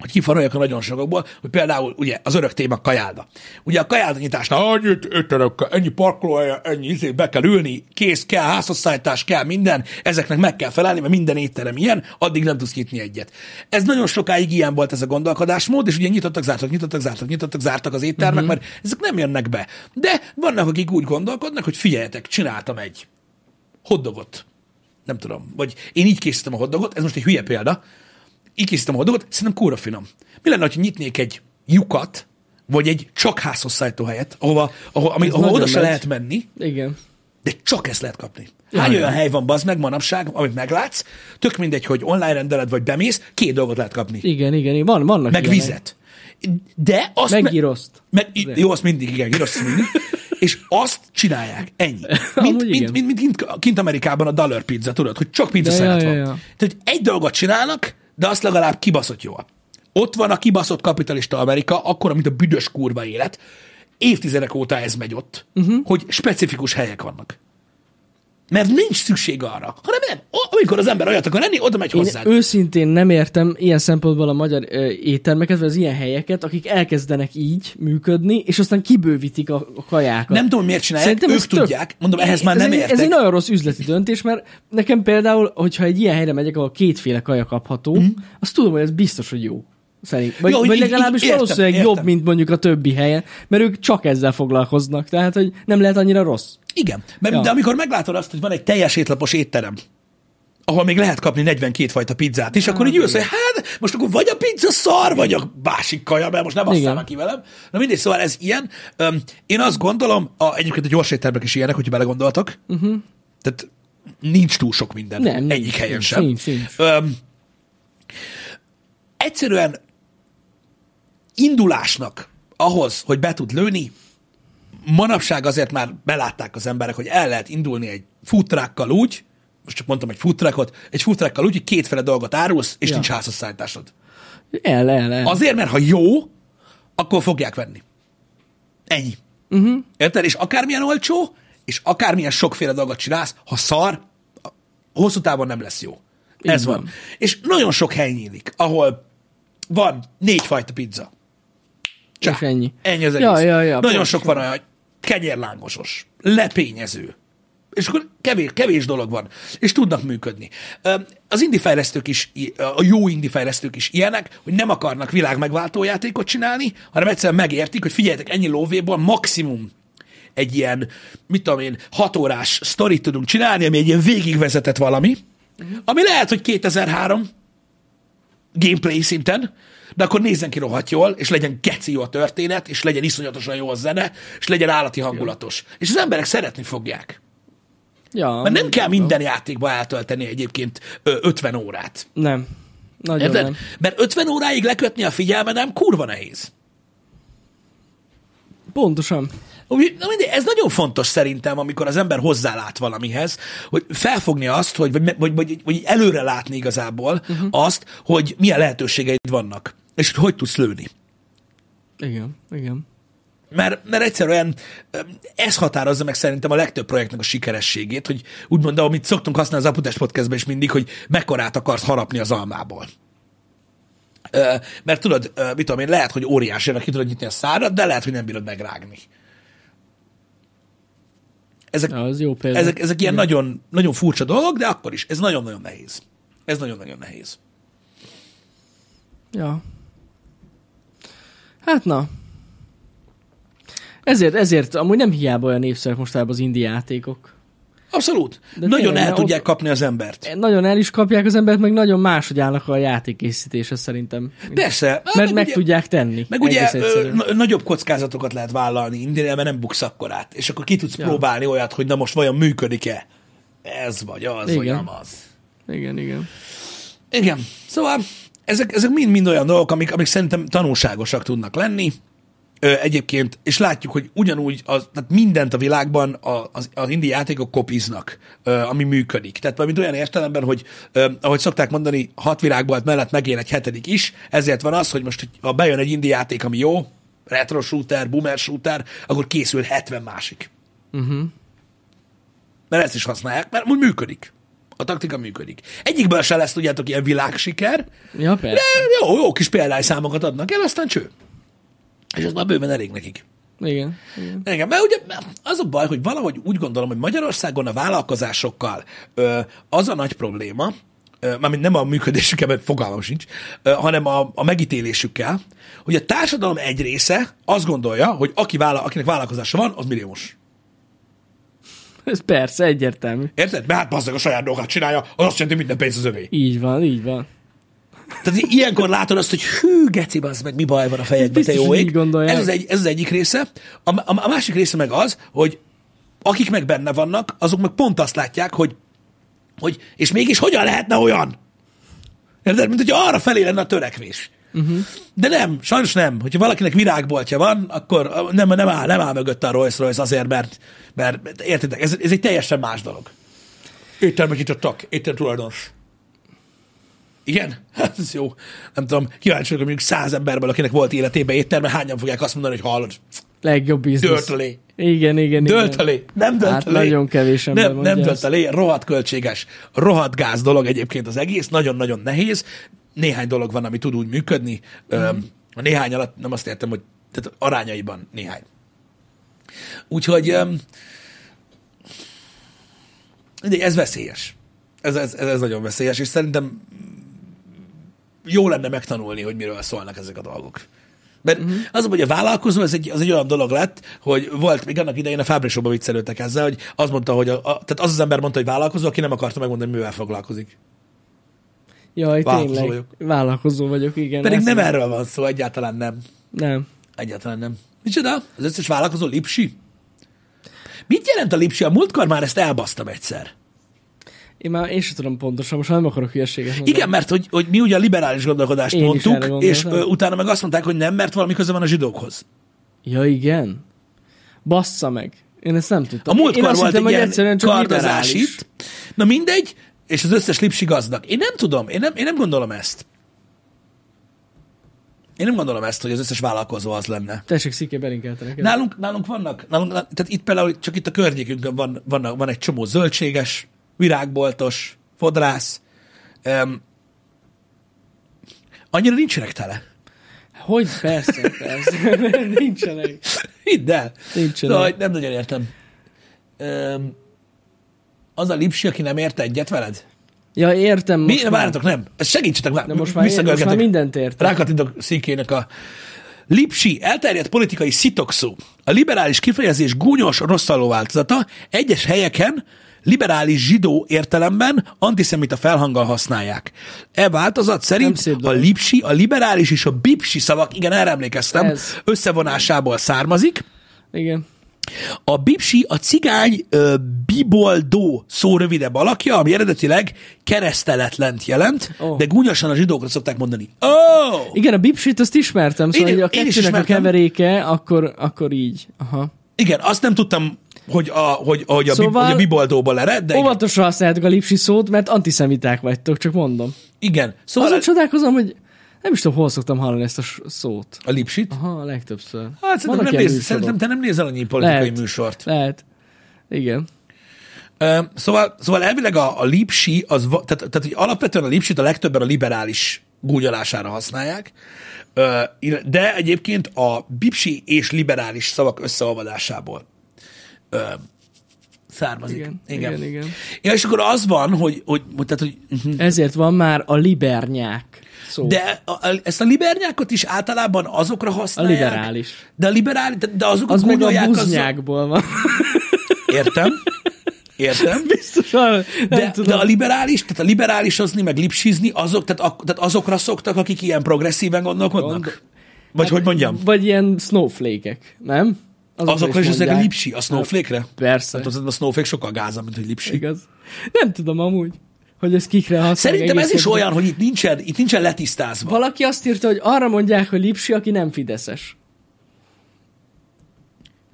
hogy kifaroljak a nagyon sokokból, hogy például ugye az örök téma kajálda. Ugye a kajálda nyitásnál, annyi étterem kell, ennyi parkolóhely, ennyi izé, be kell ülni, kész kell, házhozszállítás kell, minden, ezeknek meg kell felelni, mert minden étterem ilyen, addig nem tudsz nyitni egyet. Ez nagyon sokáig ilyen volt ez a gondolkodásmód, és ugye nyitottak, zártak, nyitottak, zártak, nyitottak, zártak az éttermek, uh-huh. mert ezek nem jönnek be. De vannak, akik úgy gondolkodnak, hogy figyeljetek, csináltam egy hoddogot. Nem tudom, vagy én így készítem a hoddogot, ez most egy hülye példa, így készítem a hoddogot, szerintem kóra finom. Mi lenne, ha nyitnék egy lyukat, vagy egy csak házhoz szállító helyet, ahova, ahova, ami, ahova oda se lehet menni, Igen. de csak ezt lehet kapni. Hány Ja, olyan hely van, bazd meg, manapság, amit meglátsz, tök mindegy, hogy online rendeled, vagy bemész, két dolgot lehet kapni. Igen, igen, igen. Van, vannak Meg ilyenek. vizet. De azt... Meg me- giroszt. meg, jó, azt mindig, igen, gyrosz mindig. És azt csinálják. Ennyi. Mint, Amúgy mint, igen. mint, mint, kint, kint Amerikában a dollar pizza, tudod, hogy csak pizza Ja, szeret ja, van. ja. Tehát egy dolgot csinálnak, de azt legalább kibaszott jól. Ott van a kibaszott kapitalista Amerika, akkor, mint a büdös kurva élet. Évtizedek óta ez megy ott, uh-huh. hogy specifikus helyek vannak. Mert nincs szükség arra, hanem nem. Amikor az ember olyat akar enni, oda megy Én hozzá. őszintén nem értem ilyen szempontból a magyar ö, éttermeket, vagy az ilyen helyeket, akik elkezdenek így működni, és aztán kibővítik a, a kajákat. Nem tudom, miért csinálják, Szerintem ők ez tök- tudják. Mondom, ehhez már ez nem egy, értek. Ez egy nagyon rossz üzleti döntés, mert nekem például, hogyha egy ilyen helyre megyek, ahol kétféle kaja kapható, mm. azt tudom, hogy ez biztos, hogy jó. Szerint. Vagy, így- vagy így- legalábbis így értem, valószínűleg értem. jobb, mint mondjuk a többi helyen, mert ők csak ezzel foglalkoznak, tehát hogy nem lehet annyira rossz. Igen, mert, ja. Ja. de amikor meglátod azt, hogy van egy teljes étlapos étterem, ahol még lehet kapni 42 fajta pizzát, és akkor így ülsz, hogy hát most akkor vagy a pizza szar, vagy a másik kaja, mert most nem Igen. aztán ki velem. Na mindegy, szóval ez ilyen. Öm, én azt gondolom, a, egyébként a gyors éttermek is ilyenek, hogyha belegondoltok. Uh-huh. Tehát nincs túl sok minden Nem, nincs, egyik helyen nincs, sem. nincs, nincs. Öm, egyszerűen indulásnak ahhoz, hogy be tud lőni, manapság azért már belátták az emberek, hogy el lehet indulni egy futrákkal úgy, most csak mondtam egy futrákot, egy futrákkal úgy, hogy kétféle dolgot árulsz, és ja. Nincs házasszállításod. El, el, el. Azért, mert ha jó, akkor fogják venni. Ennyi. Uh-huh. Érted? És akármilyen olcsó, és akármilyen sokféle dolgot csinálsz, ha szar, hosszú távon nem lesz jó. Így Ez van. van. És nagyon sok hely nyílik, ahol van négy fajta pizza. Csá. És ennyi. Ennyi az egész. Ja, ja, ja, Nagyon sok van olyan, hogy kenyérlángosos, lepényező. És akkor kevés, kevés dolog van, és tudnak működni. Az indie fejlesztők is, a jó indie fejlesztők is ilyenek, hogy nem akarnak világ megváltó játékot csinálni, hanem egyszerűen megértik, hogy figyeljetek, ennyi lóvéból maximum egy ilyen, mit tudom én, hat órás sztorit tudunk csinálni, ami egy ilyen végigvezetett valami, ami lehet, hogy 2003 gameplay szinten, de akkor nézzen ki rohadt jól, és legyen geci jó a történet, és legyen iszonyatosan jó a zene, és legyen állati hangulatos. És az emberek szeretni fogják. Ja, Mert nem kell minden játékba eltölteni egyébként ö, 50 órát. Nem. Nagyon Érted? nem. Mert 50 óráig lekötni a figyelmedem kurva nehéz. Pontosan. Na mindegy, ez nagyon fontos szerintem, amikor az ember hozzálát valamihez, hogy felfogni azt, hogy, vagy, vagy, vagy, vagy előre látni igazából uh-huh. azt, hogy milyen lehetőségeid vannak, és hogy hogy tudsz lőni. Igen, igen. Mert, mert egyszerűen ez határozza meg szerintem a legtöbb projektnek a sikerességét, hogy úgymond, amit szoktunk használni az Aputás Podcastben is mindig, hogy mekkorát akarsz harapni az almából. Mert tudod, mit tudom én, lehet, hogy óriásira ki tudod nyitni a szárat, de lehet, hogy nem bírod megrágni. Ezek, Ja, az jó példa. ezek, ezek ilyen nagyon, nagyon furcsa dolgok, de akkor is. Ez nagyon-nagyon nehéz. Ez nagyon-nagyon nehéz. Ja. Hát na. Ezért, ezért amúgy nem hiába olyan népszerűek mostában az indie játékok. Abszolút. De nagyon tényleg, el tudják ott- kapni az embert. Nagyon el is kapják az embert, meg nagyon máshogy állnak a játékkészítéshez szerintem. Persze. Mert meg meg ugye- tudják tenni. Meg ugye ö, nagyobb kockázatokat lehet vállalni indinél, mert nem buksz akkorát. És akkor ki tudsz ja. Próbálni olyat, hogy na most vajon működik-e. Ez vagy az, vagy Igen. nem az. Igen, igen. Igen. Szóval ezek, ezek mind-mind olyan dolgok, amik, amik szerintem tanulságosak tudnak lenni. Ö, egyébként, és látjuk, hogy ugyanúgy az, tehát mindent a világban a- az, az indie játékok kopiznak, ö, ami működik. Tehát valamint olyan értelemben, hogy ö, ahogy szokták mondani, hat virágbolt mellett megér egy hetedik is, ezért van az, hogy most ha bejön egy indie játék, ami jó, retro shooter, boomer shooter, akkor készül 70 másik. Uh-huh. Mert ezt is használják, mert úgy működik. A taktika működik. Egyikből se lesz, tudjátok, ilyen világsiker, Ja, persze. de jó, jó kis példányszámokat adnak el, aztán cső. És ez már bőven elég nekik. Igen. igen. Igen, mert ugye az a baj, hogy valahogy úgy gondolom, hogy Magyarországon a vállalkozásokkal ö, az a nagy probléma, ö, mármint nem a működésükkel, mert fogalmam sincs, ö, hanem a, a megítélésükkel, hogy a társadalom egy része azt gondolja, hogy aki vállal, akinek vállalkozása van, az milliómos. Ez persze, egyértelmű. Érted? Mert hát bazzag a saját dolgát csinálja, az azt jelenti, minden pénz az övé. Így van, így van. Tehát ilyenkor látod azt, hogy hű, geci, bazd meg, mi baj van a fejedben, te jó ég. Ez az, egy, ez az egyik része. A, a, a másik része meg az, hogy akik meg benne vannak, azok meg pont azt látják, hogy, hogy és mégis hogyan lehetne olyan? Érted? Mint hogy arra felé lenne a törekvés. Uh-huh. De nem, sajnos nem. Hogyha valakinek virágboltja van, akkor nem, nem, áll, nem áll mögötte a Rolls Royce azért, mert, mert értitek, ez, ez egy teljesen más dolog. Éttermek nyitottak, étterem tulajdonos. Igen? Hát ez jó. Nem tudom, kíváncsi vagyok, mondjuk száz emberből, akinek volt életében étterme, hányan fogják azt mondani, hogy hallod, Legjobb biznisz. dölt elé. Igen, igen, igen. Dölt elé. Nem Hát elé. nagyon kevés ember nem, nem dölt ezt. elé, rohadt költséges, rohadt gáz dolog egyébként az egész, nagyon-nagyon nehéz. Néhány dolog van, ami tud úgy működni. Mm. A néhány alatt nem azt értem, hogy tehát arányaiban néhány. Úgyhogy de ez veszélyes. Ez, ez, ez, ez nagyon veszélyes, és szerintem jó lenne megtanulni, hogy miről szólnak ezek a dolgok. Mert uh-huh. az, hogy a vállalkozó, az egy, az egy olyan dolog lett, hogy volt, még annak idején a Fábrisóba viccelődtek ezzel, hogy az mondta, hogy a, a, tehát az az ember mondta, hogy vállalkozó, aki nem akarta megmondani, mivel foglalkozik. Jaj, Vállalkozó tényleg. vagyok. Vállalkozó vagyok, igen. Pedig nem erről van szó, egyáltalán nem. Nem. Egyáltalán nem. Micsoda? Az összes vállalkozó lipsi? Mit jelent a lipsi? A múltkor már ezt elbasztam egyszer. Én már én sem tudom pontosan, most már nem akarok hülyeséget mondani. Igen, mert hogy, hogy mi ugye a liberális gondolkodást Én mondtuk, és ö, utána meg azt mondták, hogy nem, mert valami köze van a zsidókhoz. Ja, igen? Bassza meg. Én ezt nem tudtam. A múltkor volt hittem, egy ilyen liberális. itt. Na mindegy, és az összes lipsi gazdag. Én nem tudom, én nem, én nem gondolom ezt. Én nem gondolom ezt, hogy az összes vállalkozó az lenne. Tessék, Sziké, belinkelte neked. Nálunk, nálunk vannak, nálunk, tehát itt például csak itt a környékünkön van, van, van egy csomó zöldséges, virágboltos, fodrász. Um, annyira nincsenek tele. Hogy? Persze, persze. Nincsenek. Hidd el. Nincsenek. Hogy nem nagyon értem. Um, az a lipsi, aki nem ért egyet veled? Ja, értem Mi? már. Várjatok, nem. Segítsetek már. De most már, én, most már mindent értem. Rákattintok szíkének a... Lipsi, elterjedt politikai szitokszó. A liberális kifejezés gúnyos, rosszalló változata. Egyes helyeken liberális zsidó értelemben antiszemita felhanggal használják. E változat szerint a lipsi, a liberális és a bipsi szavak, igen, erre emlékeztem, Ez. összevonásából származik, Igen. A bipsi a cigány ö, biboldó szó rövidebb alakja, ami eredetileg kereszteletlent jelent, Ó. de gúnyosan a zsidókra szokták mondani. Oh! Igen, a bipsit azt ismertem, szóval Én- hogy a kettőnek a keveréke, akkor, akkor így. Aha. Igen, azt nem tudtam, hogy a, hogy, hogy a, Szóval- hogy a biboldóból ered, de. Óvatosan használjátok a lipsi szót, mert antiszemiták vagytok, csak mondom. igen. Szóval Azon a, csodálkozom, hogy nem is tudom, hol szoktam hallani ezt a szót. a lipsit. Aha, a legtöbbször. Hát szerintem nem, néz, szerintem te nem nézel annyi politikai Lehet. műsort. Lehet. Igen. Ö, Szóval, szóval elvileg a, a lipsi, az, tehát, tehát hogy alapvetően a lipsit a legtöbben a liberális gúnyolására használják, Ö, de egyébként a bipsi és liberális szavak összeolvadásából ö, származik. Igen, igen, igen. Ja, és akkor az van, hogy, hogy, tehát, hogy mhm. Ezért van már a libernyák szó. de a, a, ezt a libernyákot is általában azokra a használják. liberális. De a liberális, de, de azokat Az meg a buznyákból van. Értem. Értem. Biztos, nem De, tudom. de a liberális, tehát a liberálisozni, meg lipsizni, azok, tehát, a, tehát azokra szoktak, akik ilyen progresszíven gondolkodnak? Gond- Vagy hogy mondjam? Vagy ilyen snowflake-ek, nem? Azokra is ezek a mondják. lipsi, a snowflake-re? Persze, Hát a snowflake sokkal gázabb, mint hogy lipsi. igaz. Nem tudom amúgy, hogy ez kikre használják. Szerintem ez is olyan, hogy itt nincsen, itt nincsen letisztázva. Valaki azt írta, hogy arra mondják, hogy lipsi, aki nem fideszes.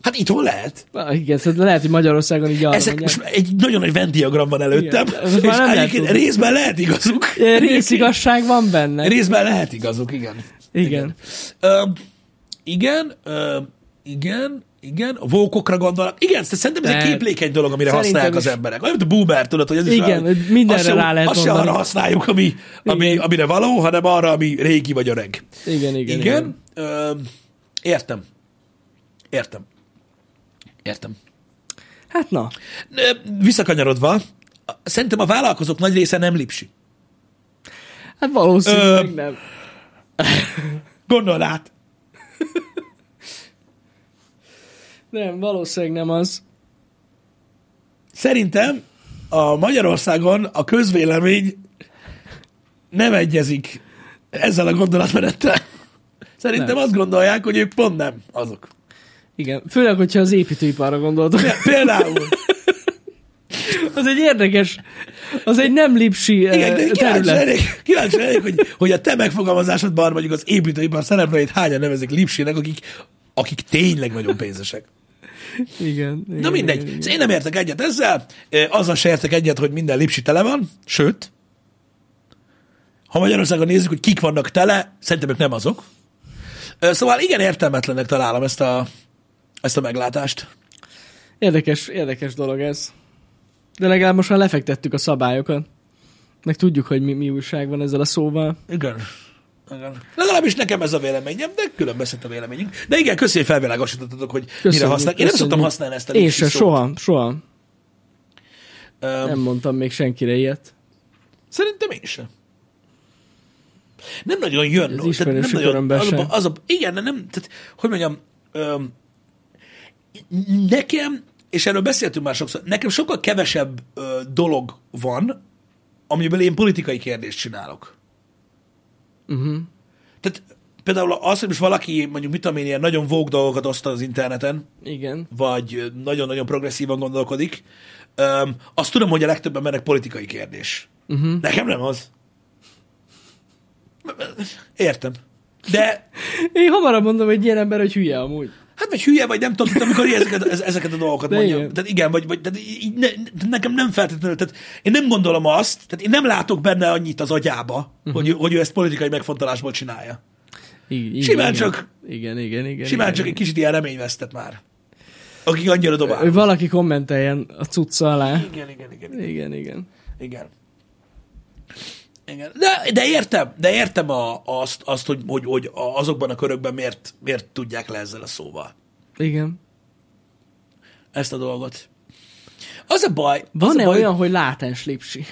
Hát itthon lehet. Na, igen, szóval lehet, hogy Magyarországon így Ezek mondják. most egy nagyon nagy Venn diagram van előttem, Igen, és nem lehet részben lehet igazuk. Részigazság van benne. Részben lehet igazuk, igen. Igen. Ö, igen, ö, igen, igen, a vókokra gondolnak. Igen, szerintem ez egy képlékeny dolog, amire Szerintem használják az is. emberek. Olyan, mint a boomer, tudod, hogy ez is Igen, mindenre azt se- rá lehet Azt se mondani. arra használjuk, ami, ami, Igen. amire való, hanem arra, ami régi vagy öreg. Igen, igen, Igen, igen. Ö, értem. Értem. Értem. Hát na, Visszakanyarodva, szerintem a vállalkozók nagy része nem lipsi. hát valószínűleg Ö, nem. Gondold át. Nem, valószínűleg nem az. Szerintem a Magyarországon a közvélemény nem egyezik ezzel a gondolatmenettel. Szerintem Nem. azt gondolják, hogy ők pont nem azok. Igen, főleg, hogyha az építőiparra gondoltok. Például. Az egy érdekes, az egy nem lipsi Igen, Igen, de kíváncsi lennék, kíváncsi lennék hogy, hogy a te megfogalmazásodban mondjuk az építőipar szereplőit hányan nevezik lipsinek, akik, akik tényleg nagyon pénzesek. Igen, igen. Na mindegy. igen, igen. Szóval én nem értek egyet ezzel, azzal se értek egyet, hogy minden lipsi tele van, sőt, ha Magyarországon nézzük, hogy kik vannak tele, szerintem ők nem azok. Szóval igen, értelmetlennek találom ezt a, ezt a meglátást. Érdekes, érdekes dolog ez. De legalább most már lefektettük a szabályokat. Meg tudjuk, hogy mi, mi újság van ezzel a szóval. Igen. Igen. Legalábbis nekem ez a véleményem, de különbözhet a véleményünk. De igen, köszönjük, hogy felvilágosítottatok, hogy mire Köszönjük, használják. Én nem szoktam használni ezt a Én se, soha, soha. Öm, Nem mondtam még senkire ilyet. Szerintem én sem. Nem nagyon jön. Ez ismerős nem körömben az, a, sem. az a, igen, de nem, tehát, hogy mondjam, öm, nekem, és erről beszéltünk már sokszor, nekem sokkal kevesebb ö, dolog van, amiből én politikai kérdést csinálok. Uh-huh. Tehát például az, hogy most valaki mondjuk mit tudom én, ilyen nagyon vóg dolgokat oszt az interneten, Igen. vagy nagyon-nagyon progresszívan gondolkodik, öm, azt tudom, hogy a legtöbb embernek politikai kérdés. Uh-huh. Nekem nem az. Értem. De Én hamarabb mondom egy ilyen ember, hogy hülye amúgy. Hát vagy hülye, vagy nem tudom, amikor ezeket, ez- ezeket a dolgokat De mondjam. igen. Tehát igen, vagy, vagy tehát így ne, nekem nem feltétlenül, tehát én nem gondolom azt, tehát én nem látok benne annyit az agyába, uh-huh. hogy, hogy ő ezt politikai megfontolásból csinálja. Igen, Simán igen. csak- Igen, igen, igen. Simán igen, csak egy kicsit ilyen reményvesztett már. Akik annyira dobálnak. valaki kommenteljen a cucca alá. Igen, igen, igen. igen. Igen, igen. Igen. Igen. De, de értem, de értem a, azt, azt hogy, hogy, hogy azokban a körökben miért, miért tudják le ezzel a szóval Igen. ezt a dolgot. Az a baj. Van-e baj, olyan, hogy látens lipsi?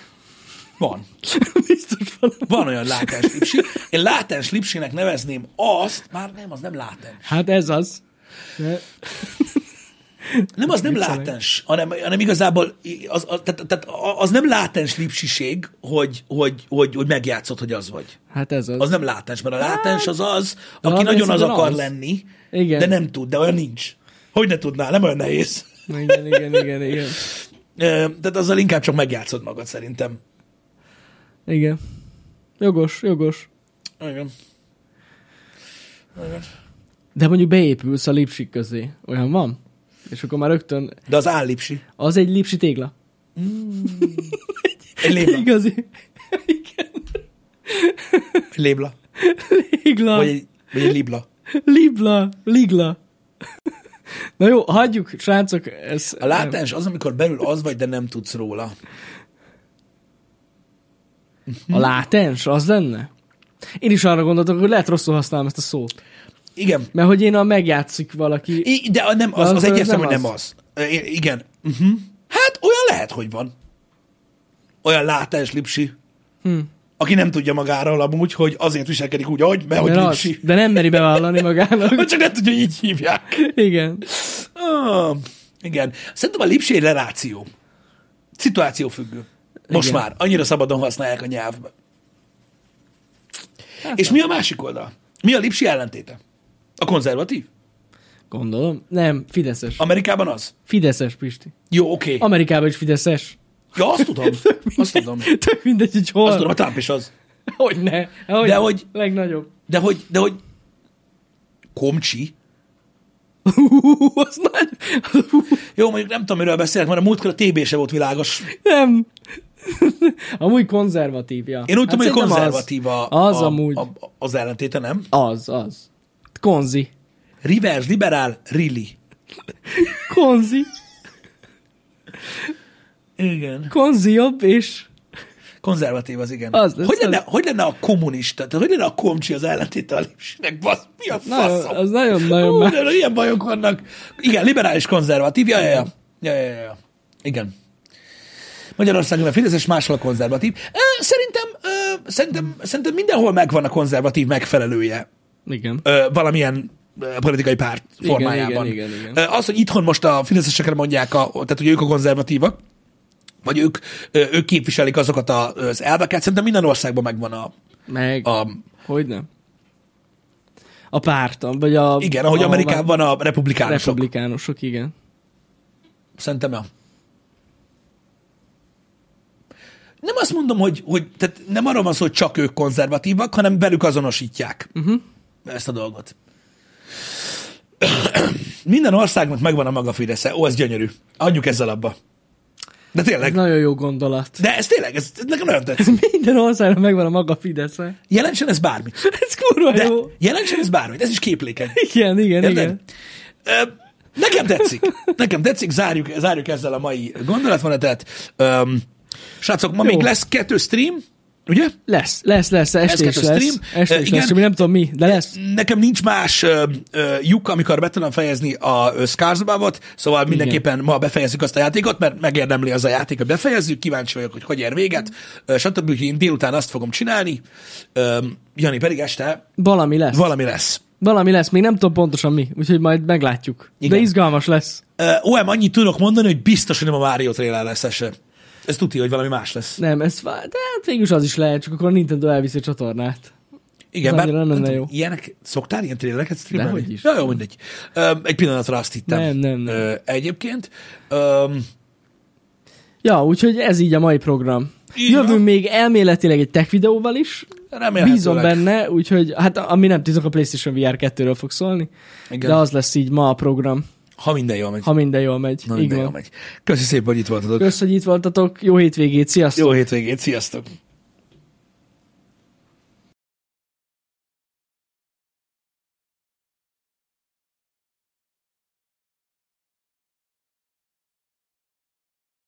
Van. Biztos van. Van olyan látens lipsi. Én látens lipsinek nevezném azt, már nem, az nem látens. Hát ez az. De, Nem, az nem látens, hanem, hanem igazából az, az, tehát, tehát az nem látens lipsiség, hogy, hogy, hogy, hogy megjátszott, hogy az vagy. hát ez az. Az nem látens, mert a látens az az, aki valami nagyon az akar az. lenni, Igen. de nem tud, de olyan nincs. Hogy ne tudnál, nem olyan nehéz. Igen, igen, igen, igen. Tehát azzal inkább csak megjátszod magad szerintem. Igen. Jogos, jogos. Igen. Igen. De mondjuk beépülsz a lipsik közé. Olyan van? És akkor már rögtön... De az állipsi. Az egy lipsi tégla. Egy lébla. Igazi. Igen. Egy lébla. Ligla. Vagy egy, vagy egy libla. Libla. Ligla. Na jó, hagyjuk, srácok. Ez, A látás az, amikor belül az vagy, de nem tudsz róla. A látens, az lenne? Én is arra gondoltam, hogy lehet rosszul használom ezt a szót. Igen. Mert hogy én a megjátszik valaki... I, de nem, az, Az- az az egyértelmű, nem hogy nem az. I- Igen. Uh-huh. Hát olyan lehet, hogy van. Olyan látás lipsi, Hm. aki nem tudja magáról amúgy, hogy azért viselkedik úgy, ahogy, mert hogy Mert az, lipsi. de nem meri bevallani magának. Hogy csak nem tudja, hogy így hívják. Igen. Ah, igen. Szerintem a lipsi egy leráció. Szituáció függő. Most Igen. már. Annyira szabadon használják a nyelvbe. És mi a másik oldal? Mi a lipsi ellentéte? A konzervatív? Gondolom. Nem, Fideszes. Amerikában az? Fideszes, Pisti. Jó, oké. Okay. Amerikában is Fideszes. Ja, azt tudom. Azt tudom. Tök mindegy, hogy hol. Azt tudom, a Trump is az. Hogy ne. Hogy De hogy- Legnagyobb. De hogy, de hogy komcsi? Az nagy... Jó, mondjuk nem tudom, miről beszélek, mert a múltkor a TB se volt világos. nem. Amúgy konzervatív, ja. Én úgy tudom, hogy konzervatív a, Az a, amúgy. A, az ellentéte, nem? Az, az. Konzi. Rivers, liberál, really. Konzi. Igen. Konzi jobb, és... Konzervatív az, igen. Az hogy, lenne, az. hogy lenne a kommunista? Tehát hogy lenne a komcsi az ellentéte a lipsinek? Basz, mi a Nagyon, faszom? az nagyon-nagyon már... de ilyen bajok vannak. Igen, liberális konzervatív. Ja, ja, ja. ja, ja, ja. Igen. Magyarországon a Fideszes, máshol a konzervatív. Szerintem, szerintem, szerintem mindenhol megvan a konzervatív megfelelője Igen. ö, valamilyen politikai párt Igen, formájában. igen, igen, igen. Ö, Az, hogy itthon most a fideszesekre mondják, a, tehát hogy ők a konzervatívak, vagy ők, ők képviselik azokat a- az elveket, szerintem minden országban megvan a, Meg. a Hogy nem? A pártam, vagy a... igen, ahogy a, Amerikában a republikánusok. Republikánusok, igen. Szerintem ja. Nem azt mondom, hogy, hogy tehát nem arról van szó, hogy csak ők konzervatívak, hanem velük azonosítják uh-huh. Ezt a dolgot. Minden országnak megvan a maga Fidesze. Ó, ez gyönyörű. Adjuk ezzel abba. De Ez tényleg. nagyon jó gondolat. De ez tényleg, ez, ez nekem nagyon tetszik. Minden országnak megvan a maga Fidesze. Jelentsen ez bármit. Ez kurva De jó. jelentsen ez bármit. Ez is képlékeny. Igen, igen, Érted? igen. Ö, Nekem tetszik. Nekem tetszik, zárjuk, zárjuk ezzel a mai gondolatvonatet. Öm, Srácok, ma Jó. még lesz kettő stream, ugye? Lesz, lesz, lesz, este is lesz. stream. Este is igen. lesz, csak mi nem tudom mi, de lesz. Nekem nincs más ö, ö, lyuk, amikor be tudom fejezni a ö, Skarsabavot, szóval mindenképpen ma befejezzük azt a játékot, mert megérdemli az a játék, hogy befejezzük, kíváncsi vagyok, hogy hogy ér véget, ö, stb. Úgyhogy én délután azt fogom csinálni, ö, Jani pedig este Valami lesz. valami lesz. Valami lesz, még nem tudom pontosan mi, úgyhogy majd meglátjuk. Igen. De izgalmas lesz. Ö, OM, annyit tudok mondani, hogy biztos, hogy nem a Mario trailer lesz ez se. Ez tudja, hogy valami más lesz. Nem, ez de hát végülis az is lehet, csak akkor a Nintendo elviszi a csatornát. Igen, bár nem lenne jó. ilyenek, szoktál ilyen trélereket streamelni? Dehogy is. Ja, jó, mindegy. Ö, egy pillanatra azt hittem. Nem, nem, nem. Ö, egyébként. Ö, Ja, úgyhogy ez így a mai program. Így Jövünk még elméletileg egy tech videóval is. remélhetőleg. Bízom benne, úgyhogy hát ami nem titok, a PlayStation VR 2-ről fog szólni. Igen. De az lesz így ma a program, Ha minden jól megy. ha minden jól megy. Így minden jól megy. Köszi szépen, hogy itt voltatok. Kösz, hogy itt voltatok, jó hétvégét, sziasztok! Jó hétvégét, sziasztok!